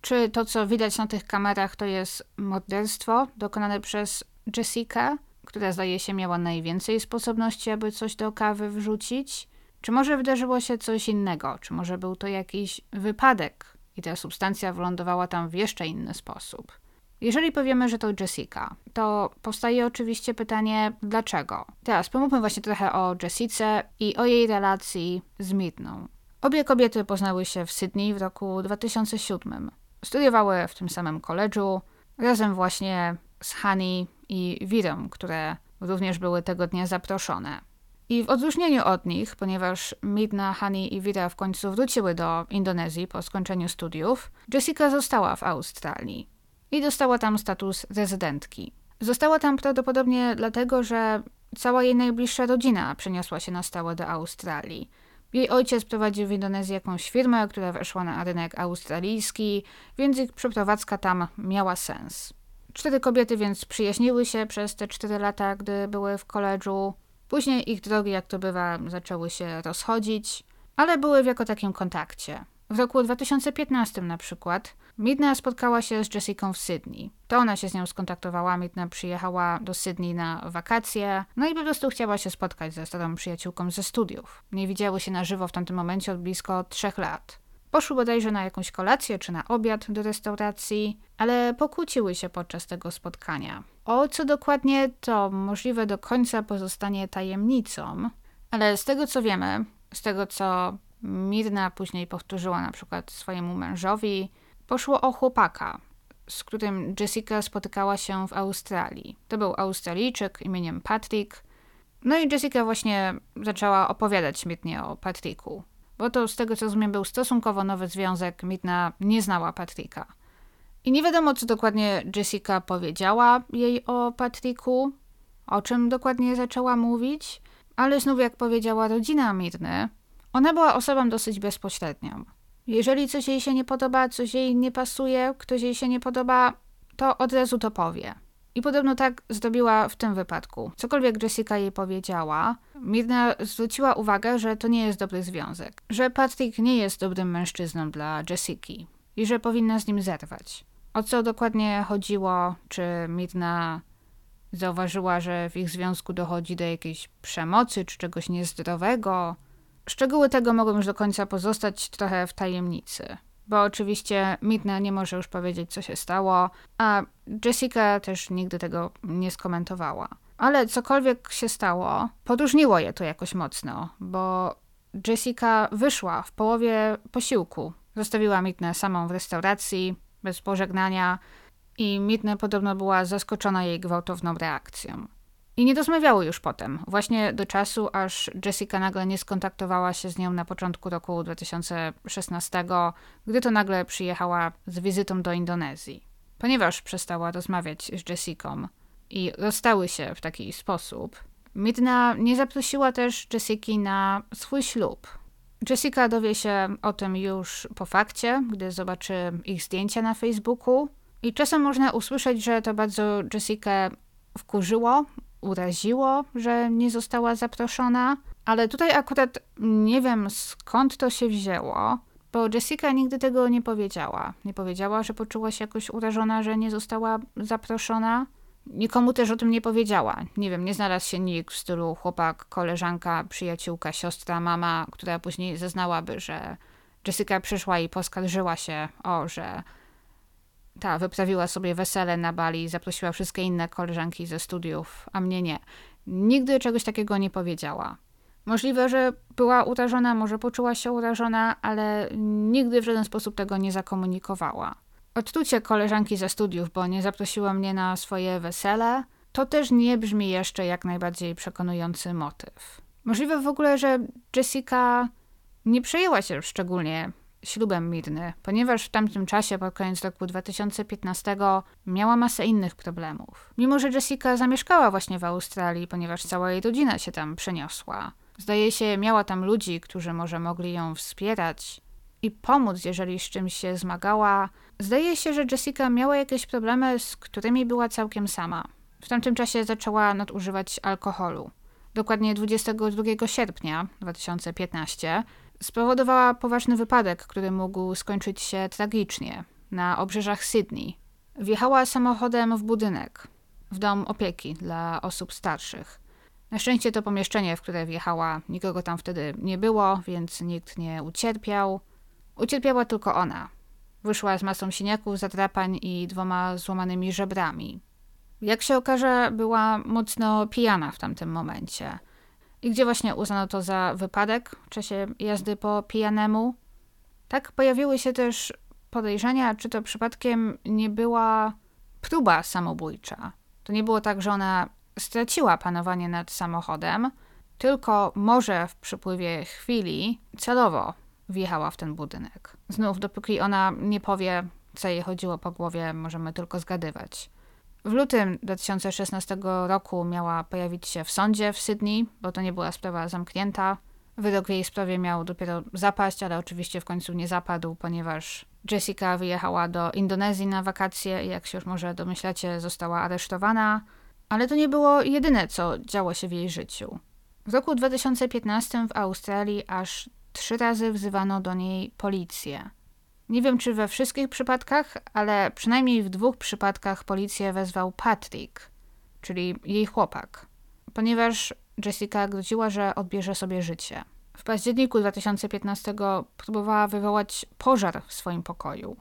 Czy to, co widać na tych kamerach, to jest morderstwo dokonane przez Jessica, która zdaje się miała najwięcej sposobności, aby coś do kawy wrzucić? Czy może wydarzyło się coś innego? Czy może był to jakiś wypadek i ta substancja wylądowała tam w jeszcze inny sposób? Jeżeli powiemy, że to Jessica, to powstaje oczywiście pytanie, dlaczego? Teraz pomówmy właśnie trochę o Jessice i o jej relacji z Midną. Obie kobiety poznały się w Sydney w roku 2007. Studiowały w tym samym koledżu, razem właśnie z Hani i Wirą, które również były tego dnia zaproszone. I w odróżnieniu od nich, ponieważ Midna, Hani i Wira w końcu wróciły do Indonezji po skończeniu studiów, Jessica została w Australii i dostała tam status rezydentki. Została tam prawdopodobnie dlatego, że cała jej najbliższa rodzina przeniosła się na stałe do Australii. Jej ojciec prowadził w Indonezji jakąś firmę, która weszła na rynek australijski, więc ich przeprowadzka tam miała sens. Cztery kobiety więc przyjaźniły się przez te cztery lata, gdy były w koledżu. Później ich drogi, jak to bywa, zaczęły się rozchodzić, ale były w jako takim kontakcie. W roku 2015 na przykład Midna spotkała się z Jessica w Sydney. To ona się z nią skontaktowała, Midna przyjechała do Sydney na wakacje, no i po prostu chciała się spotkać ze starą przyjaciółką ze studiów. Nie widziały się na żywo w tamtym momencie od blisko trzech lat. Poszły bodajże na jakąś kolację czy na obiad do restauracji, ale pokłóciły się podczas tego spotkania. O co dokładnie, to możliwe do końca pozostanie tajemnicą, ale z tego co wiemy, z tego co Mirna później powtórzyła na przykład swojemu mężowi, Poszło o chłopaka, z którym Jessica spotykała się w Australii. To był Australijczyk imieniem Patrick. No i Jessica właśnie zaczęła opowiadać śmietnie o Patricku. bo to z tego co rozumiem był stosunkowo nowy związek, Midna nie znała Patryka. I nie wiadomo, co dokładnie Jessica powiedziała jej o Patryku, o czym dokładnie zaczęła mówić, ale znów jak powiedziała rodzina Mirny, ona była osobą dosyć bezpośrednią. Jeżeli coś jej się nie podoba, coś jej nie pasuje, ktoś jej się nie podoba, to od razu to powie. I podobno tak zrobiła w tym wypadku. Cokolwiek Jessica jej powiedziała, Mirna zwróciła uwagę, że to nie jest dobry związek. Że Patrick nie jest dobrym mężczyzną dla Jessiki i że powinna z nim zerwać. O co dokładnie chodziło? Czy Mirna zauważyła, że w ich związku dochodzi do jakiejś przemocy czy czegoś niezdrowego? Szczegóły tego mogą już do końca pozostać trochę w tajemnicy bo oczywiście Midna nie może już powiedzieć, co się stało, a Jessica też nigdy tego nie skomentowała. Ale cokolwiek się stało, podróżniło je to jakoś mocno, bo Jessica wyszła w połowie posiłku. Zostawiła Midnę samą w restauracji, bez pożegnania i Midna podobno była zaskoczona jej gwałtowną reakcją. I nie rozmawiały już potem, właśnie do czasu, aż Jessica nagle nie skontaktowała się z nią na początku roku 2016, gdy to nagle przyjechała z wizytą do Indonezji. Ponieważ przestała rozmawiać z Jessicą i rozstały się w taki sposób, Midna nie zaprosiła też Jessiki na swój ślub. Jessica dowie się o tym już po fakcie, gdy zobaczy ich zdjęcia na Facebooku. I czasem można usłyszeć, że to bardzo Jessica wkurzyło, uraziło, że nie została zaproszona, ale tutaj akurat nie wiem skąd to się wzięło, bo Jessica nigdy tego nie powiedziała. Nie powiedziała, że poczuła się jakoś urażona, że nie została zaproszona. Nikomu też o tym nie powiedziała. Nie wiem, nie znalazł się nikt w stylu chłopak, koleżanka, przyjaciółka, siostra, mama, która później zeznałaby, że Jessica przyszła i poskarżyła się o, że ta, wyprawiła sobie wesele na Bali, zaprosiła wszystkie inne koleżanki ze studiów, a mnie nie. Nigdy czegoś takiego nie powiedziała. Możliwe, że była urażona, może poczuła się urażona, ale nigdy w żaden sposób tego nie zakomunikowała. Odczucie koleżanki ze studiów, bo nie zaprosiła mnie na swoje wesele, to też nie brzmi jeszcze jak najbardziej przekonujący motyw. Możliwe w ogóle, że Jessica nie przejęła się szczególnie ślubem Mirny, ponieważ w tamtym czasie, pod koniec roku 2015, miała masę innych problemów. Mimo, że Jessica zamieszkała właśnie w Australii, ponieważ cała jej rodzina się tam przeniosła. Zdaje się, miała tam ludzi, którzy może mogli ją wspierać i pomóc, jeżeli z czymś się zmagała. Zdaje się, że Jessica miała jakieś problemy, z którymi była całkiem sama. W tamtym czasie zaczęła nadużywać alkoholu. Dokładnie 22 sierpnia 2015 spowodowała poważny wypadek, który mógł skończyć się tragicznie na obrzeżach Sydney. Wjechała samochodem w budynek, w dom opieki dla osób starszych. Na szczęście to pomieszczenie, w które wjechała, nikogo tam wtedy nie było, więc nikt nie ucierpiał. Ucierpiała tylko ona. Wyszła z masą siniaków, zadrapań i dwoma złamanymi żebrami. Jak się okaże, była mocno pijana w tamtym momencie i gdzie właśnie uznano to za wypadek w czasie jazdy po pijanemu. Tak pojawiły się też podejrzenia, czy to przypadkiem nie była próba samobójcza. To nie było tak, że ona straciła panowanie nad samochodem, tylko może w przypływie chwili celowo wjechała w ten budynek. Znów, dopóki ona nie powie, co jej chodziło po głowie, możemy tylko zgadywać. W lutym 2016 roku miała pojawić się w sądzie w Sydney, bo to nie była sprawa zamknięta. Wyrok w jej sprawie miał dopiero zapaść, ale oczywiście w końcu nie zapadł, ponieważ Jessica wyjechała do Indonezji na wakacje i jak się już może domyślacie, została aresztowana. Ale to nie było jedyne, co działo się w jej życiu. W roku 2015 w Australii aż trzy razy wzywano do niej policję. Nie wiem, czy we wszystkich przypadkach, ale przynajmniej w dwóch przypadkach policję wezwał Patrick, czyli jej chłopak, ponieważ Jessica groziła, że odbierze sobie życie. W październiku 2015 próbowała wywołać pożar w swoim pokoju.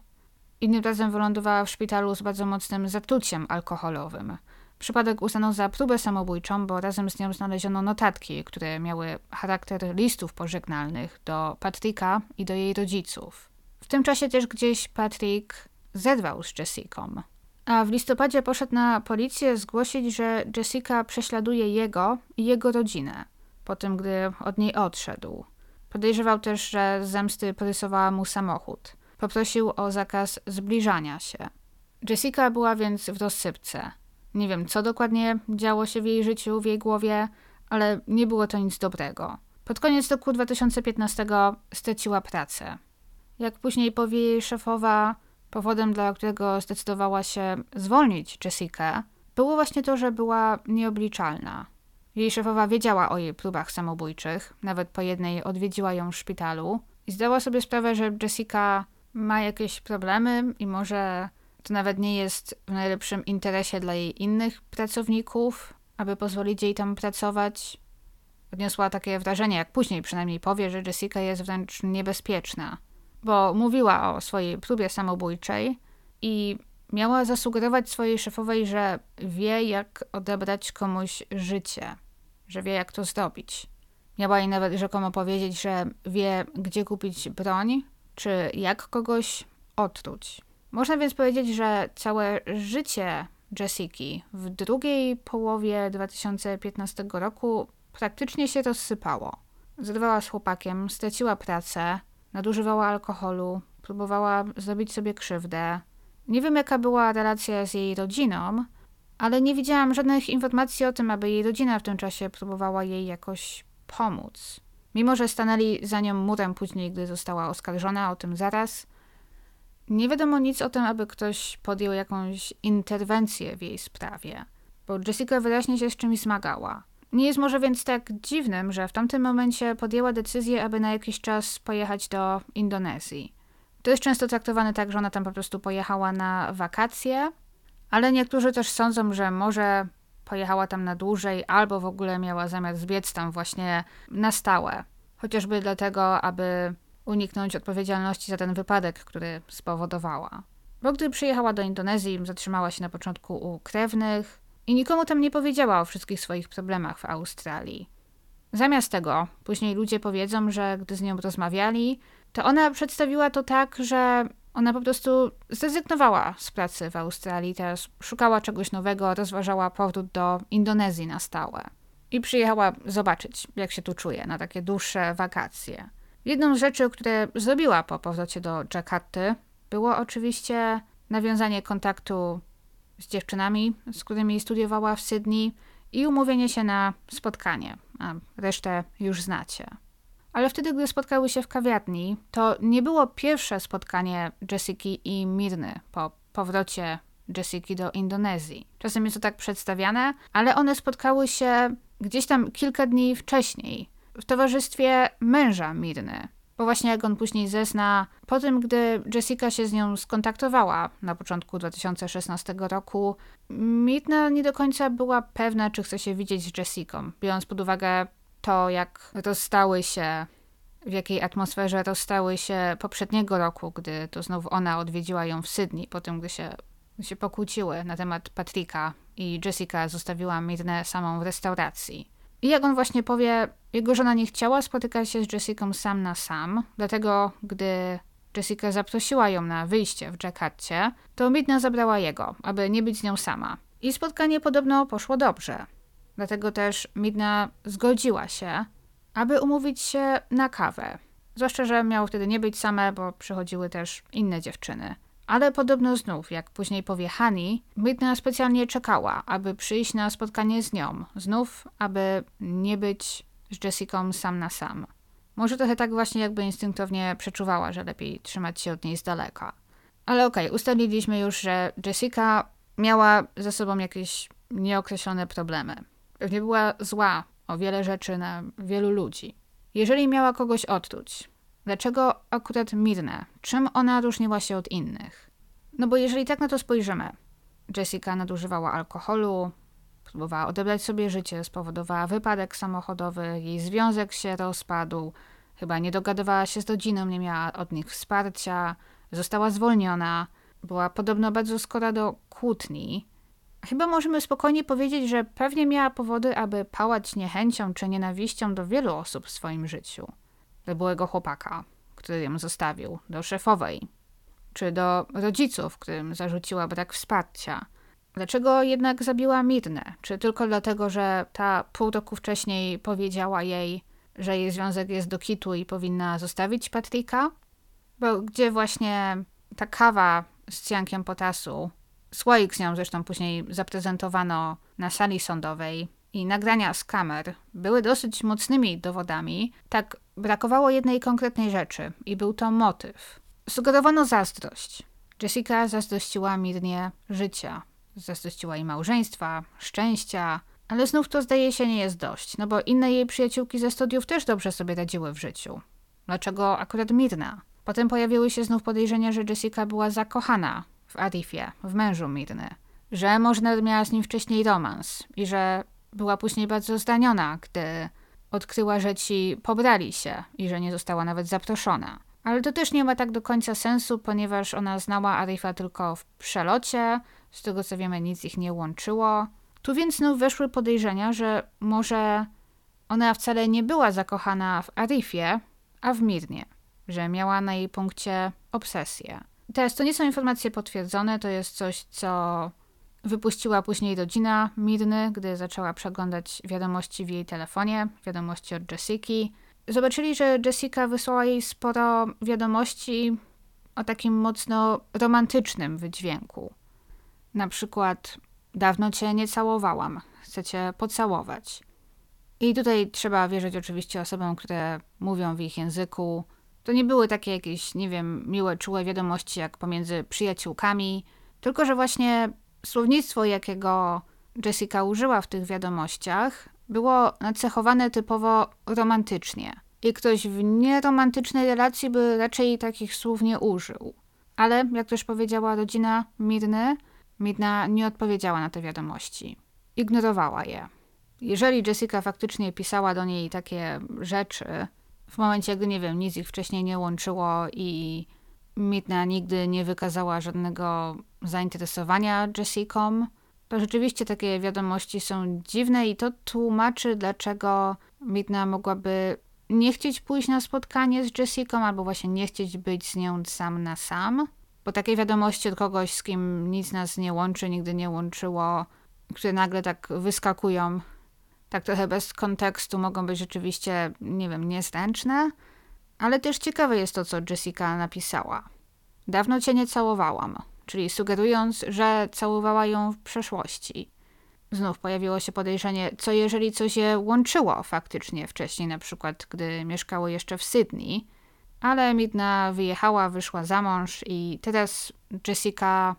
Innym razem wylądowała w szpitalu z bardzo mocnym zatruciem alkoholowym. Przypadek uznano za próbę samobójczą, bo razem z nią znaleziono notatki, które miały charakter listów pożegnalnych do Patricka i do jej rodziców. W tym czasie też gdzieś Patrick zerwał z Jessicą. A w listopadzie poszedł na policję zgłosić, że Jessica prześladuje jego i jego rodzinę, po tym gdy od niej odszedł. Podejrzewał też, że z zemsty porysowała mu samochód. Poprosił o zakaz zbliżania się. Jessica była więc w rozsypce. Nie wiem, co dokładnie działo się w jej życiu, w jej głowie, ale nie było to nic dobrego. Pod koniec roku 2015 straciła pracę. Jak później powie jej szefowa, powodem, dla którego zdecydowała się zwolnić Jessica, było właśnie to, że była nieobliczalna. Jej szefowa wiedziała o jej próbach samobójczych, nawet po jednej odwiedziła ją w szpitalu i zdała sobie sprawę, że Jessica ma jakieś problemy i może to nawet nie jest w najlepszym interesie dla jej innych pracowników, aby pozwolić jej tam pracować. Odniosła takie wrażenie, jak później przynajmniej powie, że Jessica jest wręcz niebezpieczna, bo mówiła o swojej próbie samobójczej i miała zasugerować swojej szefowej, że wie, jak odebrać komuś życie, że wie, jak to zrobić. Miała jej nawet rzekomo powiedzieć, że wie, gdzie kupić broń, czy jak kogoś otruć. Można więc powiedzieć, że całe życie Jessiki w drugiej połowie 2015 roku praktycznie się rozsypało. Zrywała z chłopakiem, straciła pracę, nadużywała alkoholu, próbowała zrobić sobie krzywdę. Nie wiem, jaka była relacja z jej rodziną, ale nie widziałam żadnych informacji o tym, aby jej rodzina w tym czasie próbowała jej jakoś pomóc. Mimo, że stanęli za nią murem później, gdy została oskarżona, o tym zaraz, nie wiadomo nic o tym, aby ktoś podjął jakąś interwencję w jej sprawie, bo Jessica wyraźnie się z czymś zmagała. Nie jest może więc tak dziwnym, że w tamtym momencie podjęła decyzję, aby na jakiś czas pojechać do Indonezji. To jest często traktowane tak, że ona tam po prostu pojechała na wakacje, ale niektórzy też sądzą, że może pojechała tam na dłużej, albo w ogóle miała zamiar zbiec tam właśnie na stałe. Chociażby dlatego, aby uniknąć odpowiedzialności za ten wypadek, który spowodowała. Bo gdy przyjechała do Indonezji, zatrzymała się na początku u krewnych i nikomu tam nie powiedziała o wszystkich swoich problemach w Australii. Zamiast tego, później ludzie powiedzą, że gdy z nią rozmawiali, to ona przedstawiła to tak, że ona po prostu zrezygnowała z pracy w Australii, teraz szukała czegoś nowego, rozważała powrót do Indonezji na stałe. I przyjechała zobaczyć, jak się tu czuje na takie dłuższe wakacje. Jedną z rzeczy, które zrobiła po powrocie do Jakarty, było oczywiście nawiązanie kontaktu z dziewczynami, z którymi studiowała w Sydney i umówienie się na spotkanie, a resztę już znacie. Ale wtedy, gdy spotkały się w kawiarni, to nie było pierwsze spotkanie Jessiki i Mirny po powrocie Jessiki do Indonezji. Czasem jest to tak przedstawiane, ale one spotkały się gdzieś tam kilka dni wcześniej, w towarzystwie męża Mirny. Bo właśnie jak on później zezna, po tym gdy Jessica się z nią skontaktowała na początku 2016 roku, Mirna nie do końca była pewna, czy chce się widzieć z Jessicą, biorąc pod uwagę to, jak rozstały się, w jakiej atmosferze rozstały się poprzedniego roku, gdy to znów ona odwiedziła ją w Sydney, po tym, gdy się, się pokłóciły na temat Patryka i Jessica zostawiła Mirnę samą w restauracji. I jak on właśnie powie, jego żona nie chciała spotykać się z Jessica sam na sam, dlatego gdy Jessica zaprosiła ją na wyjście w Jakarcie, to Midna zabrała jego, aby nie być z nią sama. I spotkanie podobno poszło dobrze. Dlatego też Midna zgodziła się, aby umówić się na kawę. Zwłaszcza, że miało wtedy nie być same, bo przychodziły też inne dziewczyny. Ale podobno znów, jak później powie Hani, Midna specjalnie czekała, aby przyjść na spotkanie z nią. Znów, aby nie być z Jessica sam na sam. Może trochę tak właśnie jakby instynktownie przeczuwała, że lepiej trzymać się od niej z daleka. Ale okej, okay, ustaliliśmy już, że Jessica miała ze sobą jakieś nieokreślone problemy. Pewnie była zła o wiele rzeczy na wielu ludzi. Jeżeli miała kogoś odtuć, dlaczego akurat Mirnę? Czym ona różniła się od innych? No bo jeżeli tak na to spojrzymy, Jessica nadużywała alkoholu, próbowała odebrać sobie życie, spowodowała wypadek samochodowy, jej związek się rozpadł, chyba nie dogadywała się z rodziną, nie miała od nich wsparcia, została zwolniona, była podobno bardzo skora do kłótni, Chyba możemy spokojnie powiedzieć, że pewnie miała powody, aby pałać niechęcią czy nienawiścią do wielu osób w swoim życiu. Do byłego chłopaka, który ją zostawił, do szefowej, czy do rodziców, którym zarzuciła brak wsparcia. Dlaczego jednak zabiła Mirnę? Czy tylko dlatego, że ta pół roku wcześniej powiedziała jej, że jej związek jest do kitu i powinna zostawić Patryka, bo gdzie właśnie ta kawa z cjankiem potasu, słoik z nią zresztą później zaprezentowano na sali sądowej i nagrania z kamer były dosyć mocnymi dowodami, tak brakowało jednej konkretnej rzeczy i był to motyw. Sugerowano zazdrość. Jessica zazdrościła Mirnie życia, zazdrościła jej małżeństwa, szczęścia, ale znów to zdaje się nie jest dość, no bo inne jej przyjaciółki ze studiów też dobrze sobie radziły w życiu. Dlaczego akurat Mirna? Potem pojawiły się znów podejrzenia, że Jessica była zakochana w Arifie, w mężu Mirny, że może miała z nim wcześniej romans i że była później bardzo zdaniona, gdy odkryła, że ci pobrali się i że nie została nawet zaproszona. Ale to też nie ma tak do końca sensu, ponieważ ona znała Arifa tylko w przelocie, z tego co wiemy nic ich nie łączyło. Tu więc znów weszły podejrzenia, że może ona wcale nie była zakochana w Arifie, a w Mirnie, że miała na jej punkcie obsesję. Teraz to nie są informacje potwierdzone, to jest coś, co wypuściła później rodzina Mirny, gdy zaczęła przeglądać wiadomości w jej telefonie, wiadomości od Jessiki. Zobaczyli, że Jessica wysłała jej sporo wiadomości o takim mocno romantycznym wydźwięku. Na przykład Dawno cię nie całowałam. Chcę cię pocałować. I tutaj trzeba wierzyć oczywiście osobom, które mówią w ich języku. To nie były takie jakieś, nie wiem, miłe, czułe wiadomości jak pomiędzy przyjaciółkami, tylko że właśnie słownictwo, jakiego Jessica użyła w tych wiadomościach, było nacechowane typowo romantycznie. I ktoś w nieromantycznej relacji by raczej takich słów nie użył. Ale, jak też powiedziała rodzina Mirny, Midna nie odpowiedziała na te wiadomości. Ignorowała je. Jeżeli Jessica faktycznie pisała do niej takie rzeczy, w momencie, gdy nie wiem, nic ich wcześniej nie łączyło i Midna nigdy nie wykazała żadnego zainteresowania Jessicą, to rzeczywiście takie wiadomości są dziwne i to tłumaczy, dlaczego Midna mogłaby nie chcieć pójść na spotkanie z Jessicą, albo właśnie nie chcieć być z nią sam na sam. Bo takie wiadomości od kogoś, z kim nic nas nie łączy, nigdy nie łączyło, które nagle tak wyskakują, tak trochę bez kontekstu, mogą być rzeczywiście, nie wiem, niezręczne. Ale też ciekawe jest to, co Jessica napisała. Dawno cię nie całowałam, czyli sugerując, że całowała ją w przeszłości. Znów pojawiło się podejrzenie, co jeżeli coś je łączyło faktycznie wcześniej, na przykład gdy mieszkało jeszcze w Sydney, ale Midna wyjechała, wyszła za mąż i teraz Jessica,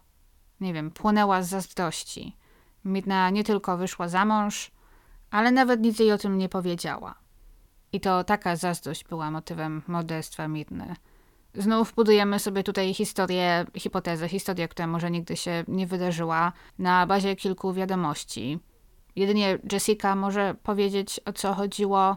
nie wiem, płonęła z zazdrości. Midna nie tylko wyszła za mąż, ale nawet nic jej o tym nie powiedziała. I to taka zazdrość była motywem morderstwa Midny. Znów budujemy sobie tutaj historię, hipotezę, historię, która może nigdy się nie wydarzyła, na bazie kilku wiadomości. Jedynie Jessica może powiedzieć, o co chodziło,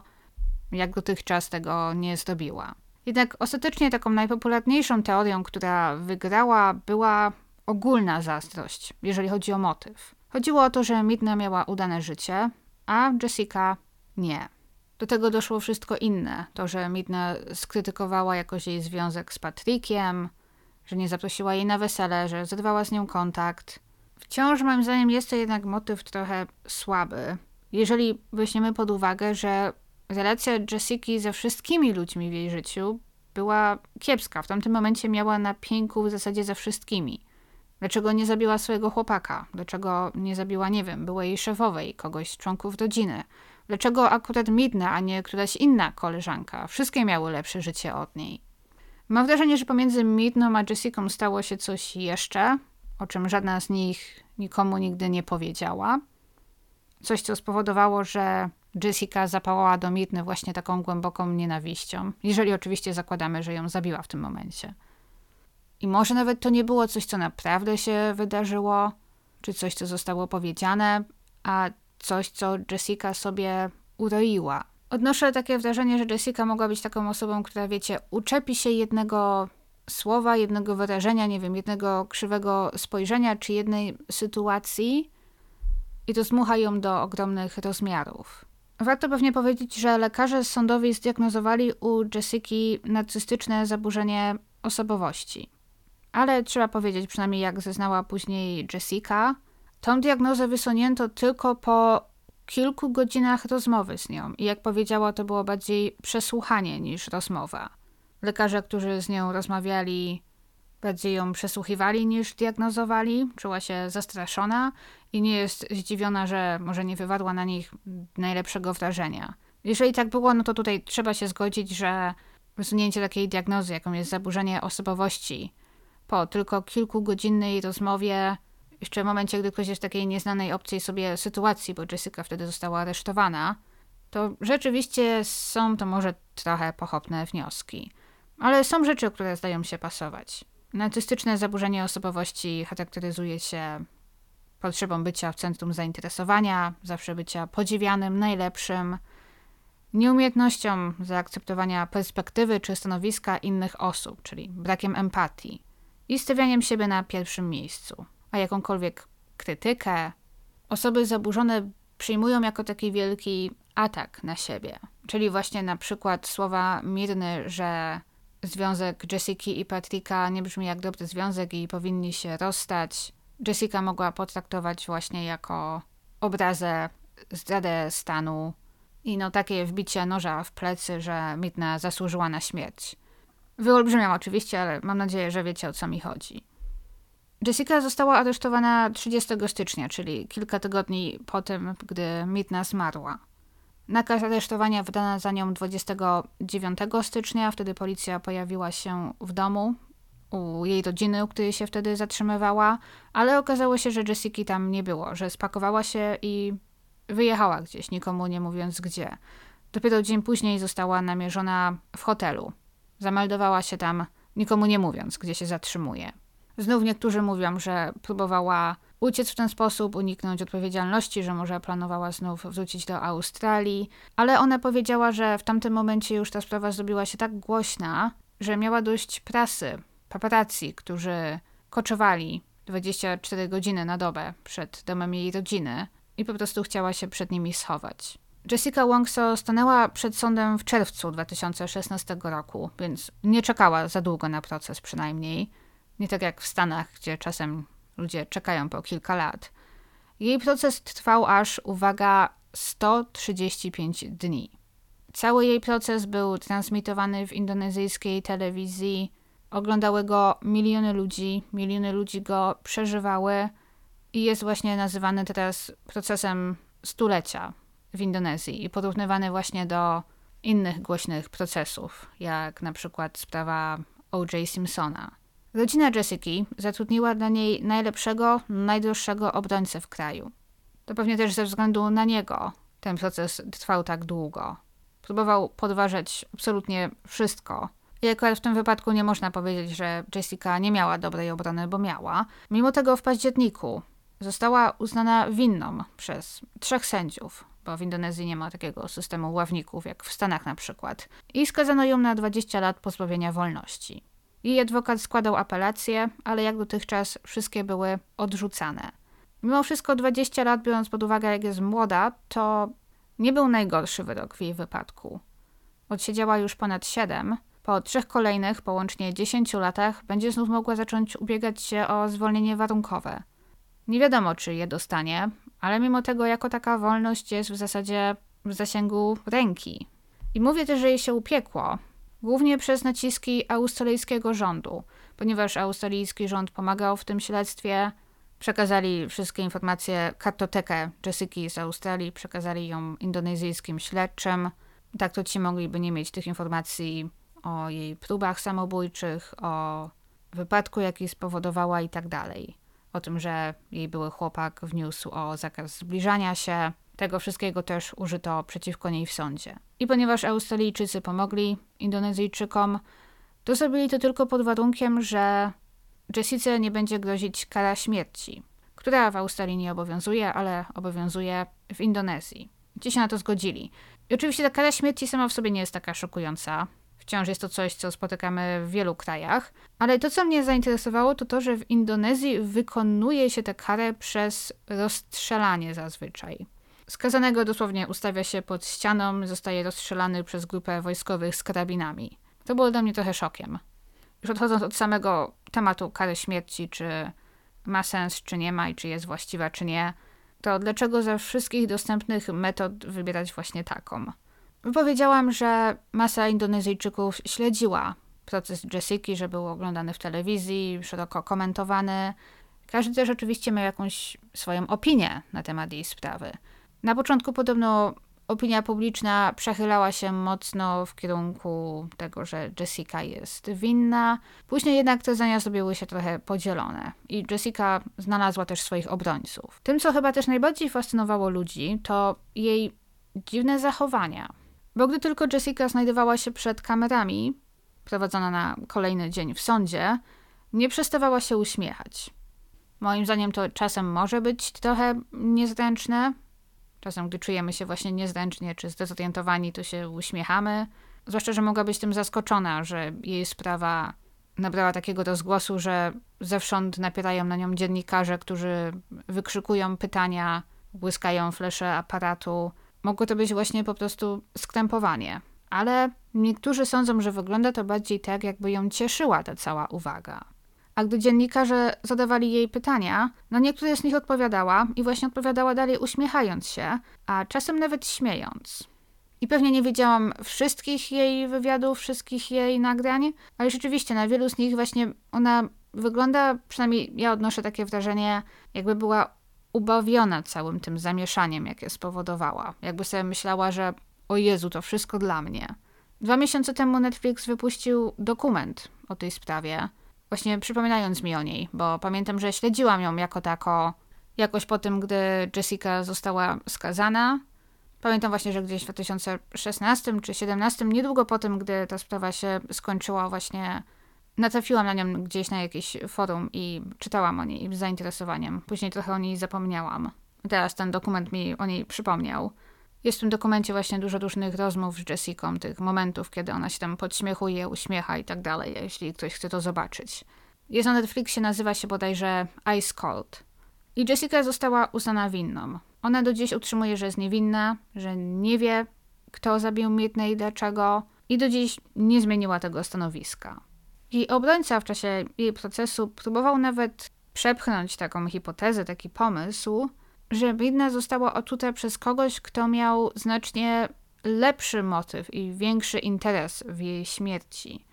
jak dotychczas tego nie zrobiła. Jednak ostatecznie taką najpopularniejszą teorią, która wygrała, była ogólna zazdrość, jeżeli chodzi o motyw. Chodziło o to, że Midna miała udane życie, a Jessica nie. Do tego doszło wszystko inne. To, że Midna skrytykowała jakoś jej związek z Patrickiem, że nie zaprosiła jej na wesele, że zerwała z nią kontakt. Wciąż moim zdaniem jest to jednak motyw trochę słaby. Jeżeli weźmiemy pod uwagę, że relacja Jessiki ze wszystkimi ludźmi w jej życiu była kiepska. W tamtym momencie miała na pięku w zasadzie ze wszystkimi. Dlaczego nie zabiła swojego chłopaka? Dlaczego nie zabiła, nie wiem, byłej szefowej, kogoś z członków rodziny? Dlaczego akurat Midna, a nie któraś inna koleżanka? Wszystkie miały lepsze życie od niej. Mam wrażenie, że pomiędzy Midną a Jessica stało się coś jeszcze, o czym żadna z nich nikomu nigdy nie powiedziała. Coś, co spowodowało, że Jessica zapałała do Midny właśnie taką głęboką nienawiścią, jeżeli oczywiście zakładamy, że ją zabiła w tym momencie. I może nawet to nie było coś, co naprawdę się wydarzyło, czy coś, co zostało powiedziane, a coś, co Jessica sobie uroiła. Odnoszę takie wrażenie, że Jessica mogła być taką osobą, która, wiecie, uczepi się jednego słowa, jednego wyrażenia, nie wiem, jednego krzywego spojrzenia, czy jednej sytuacji i to zmucha ją do ogromnych rozmiarów. Warto pewnie powiedzieć, że lekarze sądowi zdiagnozowali u Jessiki narcystyczne zaburzenie osobowości. Ale trzeba powiedzieć, przynajmniej jak zeznała później Jessica, tą diagnozę wysunięto tylko po kilku godzinach rozmowy z nią i jak powiedziała, to było bardziej przesłuchanie niż rozmowa. Lekarze, którzy z nią rozmawiali, bardziej ją przesłuchiwali niż diagnozowali. Czuła się zastraszona i nie jest zdziwiona, że może nie wywarła na nich najlepszego wrażenia. Jeżeli tak było, no to tutaj trzeba się zgodzić, że wysunięcie takiej diagnozy, jaką jest zaburzenie osobowości, po tylko kilkugodzinnej rozmowie, jeszcze w momencie, gdy ktoś jest w takiej nieznanej obcej sobie sytuacji, bo Jessica wtedy została aresztowana, to rzeczywiście są to może trochę pochopne wnioski. Ale są rzeczy, które zdają się pasować. Narcystyczne zaburzenie osobowości charakteryzuje się potrzebą bycia w centrum zainteresowania, zawsze bycia podziwianym, najlepszym, nieumiejętnością zaakceptowania perspektywy czy stanowiska innych osób, czyli brakiem empatii i stawianiem siebie na pierwszym miejscu, a jakąkolwiek krytykę osoby zaburzone przyjmują jako taki wielki atak na siebie. Czyli właśnie na przykład słowa Mirny, że związek Jessica i Patricka nie brzmi jak dobry związek i powinni się rozstać. Jessica mogła potraktować właśnie jako obrazę, zdradę stanu i no takie wbicie noża w plecy, że Midna zasłużyła na śmierć. Wyolbrzymiam oczywiście, ale mam nadzieję, że wiecie o co mi chodzi. Jessica została aresztowana 30 stycznia, czyli kilka tygodni po tym, gdy Midna zmarła. Nakaz aresztowania wydano za nią 29 stycznia, wtedy policja pojawiła się w domu u jej rodziny, u której się wtedy zatrzymywała, ale okazało się, że Jessica tam nie było, że spakowała się i wyjechała gdzieś, nikomu nie mówiąc gdzie. Dopiero dzień później została namierzona w hotelu. Zameldowała się tam, nikomu nie mówiąc, gdzie się zatrzymuje. Znów niektórzy mówią, że próbowała uciec w ten sposób, uniknąć odpowiedzialności, że może planowała znów wrócić do Australii, ale ona powiedziała, że w tamtym momencie już ta sprawa zrobiła się tak głośna, że miała dość prasy, paparazzi, którzy koczowali 24 godziny na dobę przed domem jej rodziny i po prostu chciała się przed nimi schować. Jessica Wongso stanęła przed sądem w czerwcu 2016 roku, więc nie czekała za długo na proces przynajmniej. Nie tak jak w Stanach, gdzie czasem ludzie czekają po kilka lat. Jej proces trwał aż, uwaga, 135 dni. Cały jej proces był transmitowany w indonezyjskiej telewizji. Oglądały go miliony ludzi, miliony ludzi go przeżywały i jest właśnie nazywany teraz procesem stulecia w Indonezji i porównywany właśnie do innych głośnych procesów, jak na przykład sprawa O.J. Simpsona. Rodzina Jessica zatrudniła dla niej najlepszego, najdroższego obrońcę w kraju. To pewnie też ze względu na niego ten proces trwał tak długo. Próbował podważać absolutnie wszystko. I akurat w tym wypadku nie można powiedzieć, że Jessica nie miała dobrej obrony, bo miała. Mimo tego w październiku została uznana winną przez trzech sędziów, bo w Indonezji nie ma takiego systemu ławników jak w Stanach na przykład, i skazano ją na 20 lat pozbawienia wolności. Jej adwokat składał apelacje, ale jak dotychczas wszystkie były odrzucane. Mimo wszystko 20 lat, biorąc pod uwagę jak jest młoda, to nie był najgorszy wyrok w jej wypadku. Odsiedziała już ponad 7. Po trzech kolejnych, połącznie 10 latach, będzie znów mogła zacząć ubiegać się o zwolnienie warunkowe. Nie wiadomo, czy je dostanie, ale mimo tego jako taka wolność jest w zasadzie w zasięgu ręki. I mówię też, że jej się upiekło, głównie przez naciski australijskiego rządu, ponieważ australijski rząd pomagał w tym śledztwie. Przekazali wszystkie informacje, kartotekę Jessica z Australii, przekazali ją indonezyjskim śledczym. Tak to ci mogliby nie mieć tych informacji o jej próbach samobójczych, o wypadku, jaki spowodowała i tak dalej. O tym, że jej były chłopak wniósł o zakaz zbliżania się, tego wszystkiego też użyto przeciwko niej w sądzie. I ponieważ Australijczycy pomogli Indonezyjczykom, to zrobili to tylko pod warunkiem, że Jessice nie będzie grozić kara śmierci, która w Australii nie obowiązuje, ale obowiązuje w Indonezji. Ci się na to zgodzili. I oczywiście ta kara śmierci sama w sobie nie jest taka szokująca. Wciąż jest to coś, co spotykamy w wielu krajach. Ale to, co mnie zainteresowało, to to, że w Indonezji wykonuje się tę karę przez rozstrzelanie zazwyczaj. Skazanego dosłownie ustawia się pod ścianą, zostaje rozstrzelany przez grupę wojskowych z karabinami. To było dla mnie trochę szokiem. Już odchodząc od samego tematu kary śmierci, czy ma sens, czy nie ma i czy jest właściwa, czy nie, to dlaczego ze wszystkich dostępnych metod wybierać właśnie taką? Powiedziałam, że masa Indonezyjczyków śledziła proces Jessiki, że był oglądany w telewizji, szeroko komentowany. Każdy też oczywiście miał jakąś swoją opinię na temat jej sprawy. Na początku podobno opinia publiczna przechylała się mocno w kierunku tego, że Jessica jest winna. Później jednak te zdania zrobiły się trochę podzielone i Jessica znalazła też swoich obrońców. Tym, co chyba też najbardziej fascynowało ludzi, to jej dziwne zachowania. Bo gdy tylko Jessica znajdowała się przed kamerami, prowadzona na kolejny dzień w sądzie, nie przestawała się uśmiechać. Moim zdaniem to czasem może być trochę niezręczne, Czasem, gdy czujemy się właśnie niezręcznie czy zdezorientowani, to się uśmiechamy. Zwłaszcza, że mogła być tym zaskoczona, że jej sprawa nabrała takiego rozgłosu, że zewsząd napierają na nią dziennikarze, którzy wykrzykują pytania, błyskają flesze aparatu. Mogło to być właśnie po prostu skrępowanie. Ale niektórzy sądzą, że wygląda to bardziej tak, jakby ją cieszyła ta cała uwaga. A gdy dziennikarze zadawali jej pytania, na niektóre z nich odpowiadała i właśnie odpowiadała dalej uśmiechając się, a czasem nawet śmiejąc. I pewnie nie wiedziałam wszystkich jej wywiadów, wszystkich jej nagrań, ale rzeczywiście na wielu z nich właśnie ona wygląda, przynajmniej ja odnoszę takie wrażenie, jakby była ubawiona całym tym zamieszaniem, jakie spowodowała. Jakby sobie myślała, że o Jezu, to wszystko dla mnie. Dwa miesiące temu Netflix wypuścił dokument o tej sprawie, właśnie przypominając mi o niej, bo pamiętam, że śledziłam ją jako tako jakoś po tym, gdy Jessica została skazana. Pamiętam właśnie, że gdzieś w 2016 czy 2017, niedługo po tym, gdy ta sprawa się skończyła, właśnie natrafiłam na nią gdzieś na jakieś forum i czytałam o niej z zainteresowaniem. Później trochę o niej zapomniałam. Teraz ten dokument mi o niej przypomniał. Jest w tym dokumencie właśnie dużo różnych rozmów z Jessiką, tych momentów, kiedy ona się tam podśmiechuje, uśmiecha i tak dalej, jeśli ktoś chce to zobaczyć. Jest na Netflixie, nazywa się bodajże Ice Cold. I Jessica została uznana winną. Ona do dziś utrzymuje, że jest niewinna, że nie wie, kto zabił Midney i dlaczego, i do dziś nie zmieniła tego stanowiska. Jej obrońca w czasie jej procesu próbował nawet przepchnąć taką hipotezę, taki pomysł, że Bridna została otuta przez kogoś, kto miał znacznie lepszy motyw i większy interes w jej śmierci.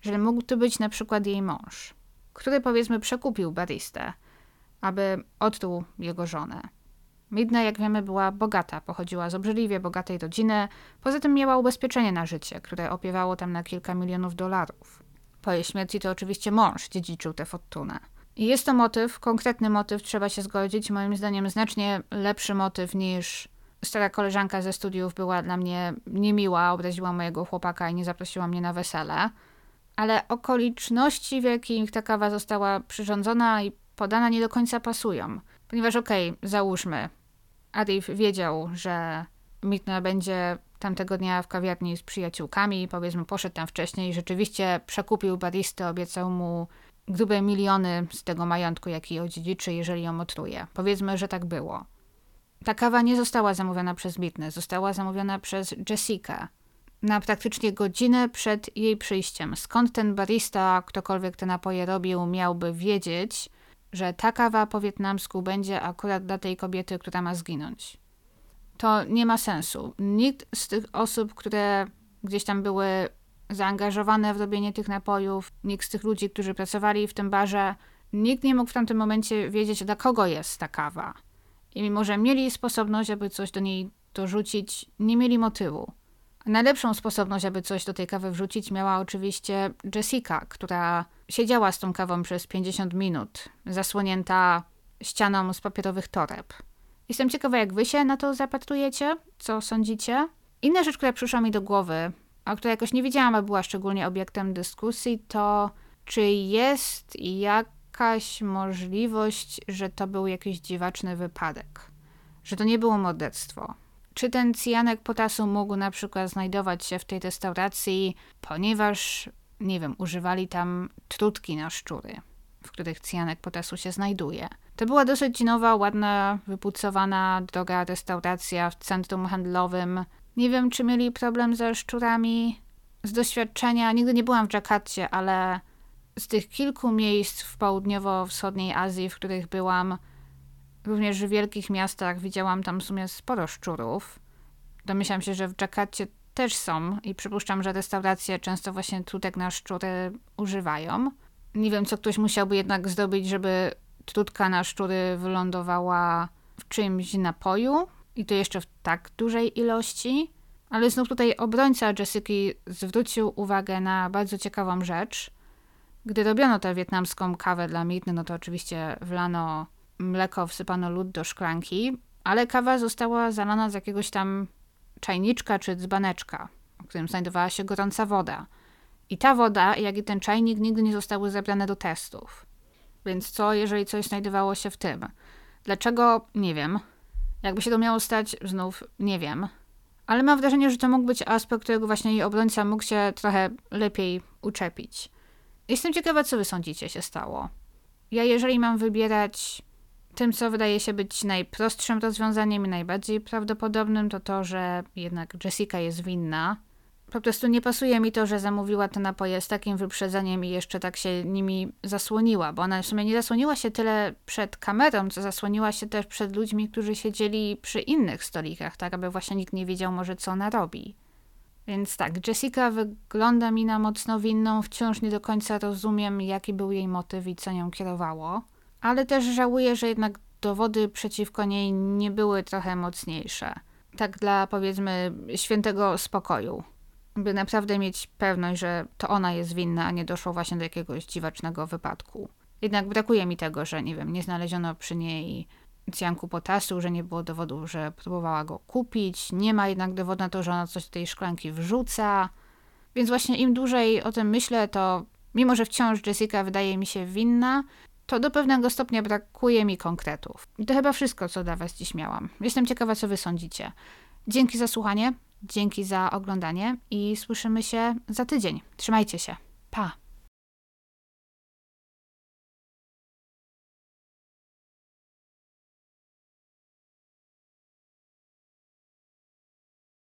Że mógł to być na przykład jej mąż, który powiedzmy przekupił Baristę, aby odtruł jego żonę. Midna, jak wiemy, była bogata, pochodziła z obrzydliwie bogatej rodziny, poza tym miała ubezpieczenie na życie, które opiewało tam na kilka milionów dolarów. Po jej śmierci to oczywiście mąż dziedziczył tę fortunę. Jest to motyw, konkretny motyw, trzeba się zgodzić, moim zdaniem znacznie lepszy motyw niż stara koleżanka ze studiów była dla mnie niemiła, obraziła mojego chłopaka i nie zaprosiła mnie na wesele. Ale okoliczności, w jakich ta kawa została przyrządzona i podana, nie do końca pasują. Ponieważ okej, okay, załóżmy, Arif wiedział, że Mitna będzie tamtego dnia w kawiarni z przyjaciółkami, powiedzmy poszedł tam wcześniej i rzeczywiście przekupił baristę, obiecał mu grube miliony z tego majątku, jaki odziedziczy, jeżeli ją otruje. Powiedzmy, że tak było. Ta kawa nie została zamówiona przez Bitnę, została zamówiona przez Jessica. Na praktycznie godzinę przed jej przyjściem. Skąd ten barista, ktokolwiek te napoje robił, miałby wiedzieć, że ta kawa po wietnamsku będzie akurat dla tej kobiety, która ma zginąć? To nie ma sensu. Nikt z tych osób, które gdzieś tam były zaangażowane w robienie tych napojów, nikt z tych ludzi, którzy pracowali w tym barze, nikt nie mógł w tamtym momencie wiedzieć, dla kogo jest ta kawa. I mimo, że mieli sposobność, aby coś do niej dorzucić, nie mieli motywu. Najlepszą sposobność, aby coś do tej kawy wrzucić, miała oczywiście Jessica, która siedziała z tą kawą przez 50 minut, zasłonięta ścianą z papierowych toreb. Jestem ciekawa, jak wy się na to zapatrujecie, co sądzicie. Inna rzecz, która przyszła mi do głowy, a która jakoś nie wiedziałam, a była szczególnie obiektem dyskusji, to czy jest jakaś możliwość, że to był jakiś dziwaczny wypadek, że to nie było morderstwo. Czy ten cyjanek potasu mógł na przykład znajdować się w tej restauracji, ponieważ, nie wiem, używali tam trutki na szczury, w których cyjanek potasu się znajduje. To była dosyć nowa, ładna, wypucowana, droga restauracja w centrum handlowym, nie wiem, czy mieli problem ze szczurami. Z doświadczenia, nigdy nie byłam w Dżakarcie, ale z tych kilku miejsc w południowo-wschodniej Azji, w których byłam, Również w wielkich miastach widziałam tam w sumie sporo szczurów. Domyślam się, że w Dżakarcie też są i przypuszczam, że restauracje często właśnie trutek na szczury używają. Nie wiem, co ktoś musiałby jednak zrobić, żeby trutka na szczury wylądowała w czymś napoju i to jeszcze w tak dużej ilości. Ale znów tutaj obrońca Jessica zwrócił uwagę na bardzo ciekawą rzecz. Gdy robiono tę wietnamską kawę dla Mirny, no to oczywiście wlano mleko, wsypano lód do szklanki, ale kawa została zalana z jakiegoś tam czajniczka czy dzbaneczka, w którym znajdowała się gorąca woda. I ta woda, jak i ten czajnik, nigdy nie zostały zebrane do testów. Więc co, jeżeli coś znajdowało się w tym? Dlaczego? Nie wiem. Jakby się to miało stać, znów nie wiem. Ale mam wrażenie, że to mógł być aspekt, którego właśnie jej obrońca mógł się trochę lepiej uczepić. Jestem ciekawa, co wy sądzicie się stało. Ja, jeżeli mam wybierać tym, co wydaje się być najprostszym rozwiązaniem i najbardziej prawdopodobnym, to to, że jednak Jessica jest winna. Po prostu nie pasuje mi to, że zamówiła te napoje z takim wyprzedzeniem i jeszcze tak się nimi zasłoniła, bo ona w sumie nie zasłoniła się tyle przed kamerą, co zasłoniła się też przed ludźmi, którzy siedzieli przy innych stolikach, tak aby właśnie nikt nie wiedział może, co ona robi. Więc tak, Jessica wygląda mi na mocno winną, wciąż nie do końca rozumiem, jaki był jej motyw i co nią kierowało ale też żałuję, że jednak dowody przeciwko niej nie były trochę mocniejsze. Tak dla powiedzmy świętego spokoju. By naprawdę mieć pewność, że to ona jest winna, a nie doszło właśnie do jakiegoś dziwacznego wypadku. Jednak brakuje mi tego, że nie wiem, nie znaleziono przy niej cjanku potasu, że nie było dowodu, że próbowała go kupić. Nie ma jednak dowodu na to, że ona coś do tej szklanki wrzuca. Więc właśnie im dłużej o tym myślę, to mimo, że wciąż Jessica wydaje mi się winna, to do pewnego stopnia brakuje mi konkretów. I to chyba wszystko, co dla Was dziś miałam. Jestem ciekawa, co Wy sądzicie. Dzięki za słuchanie, dzięki za oglądanie i słyszymy się za tydzień. Trzymajcie się. Pa!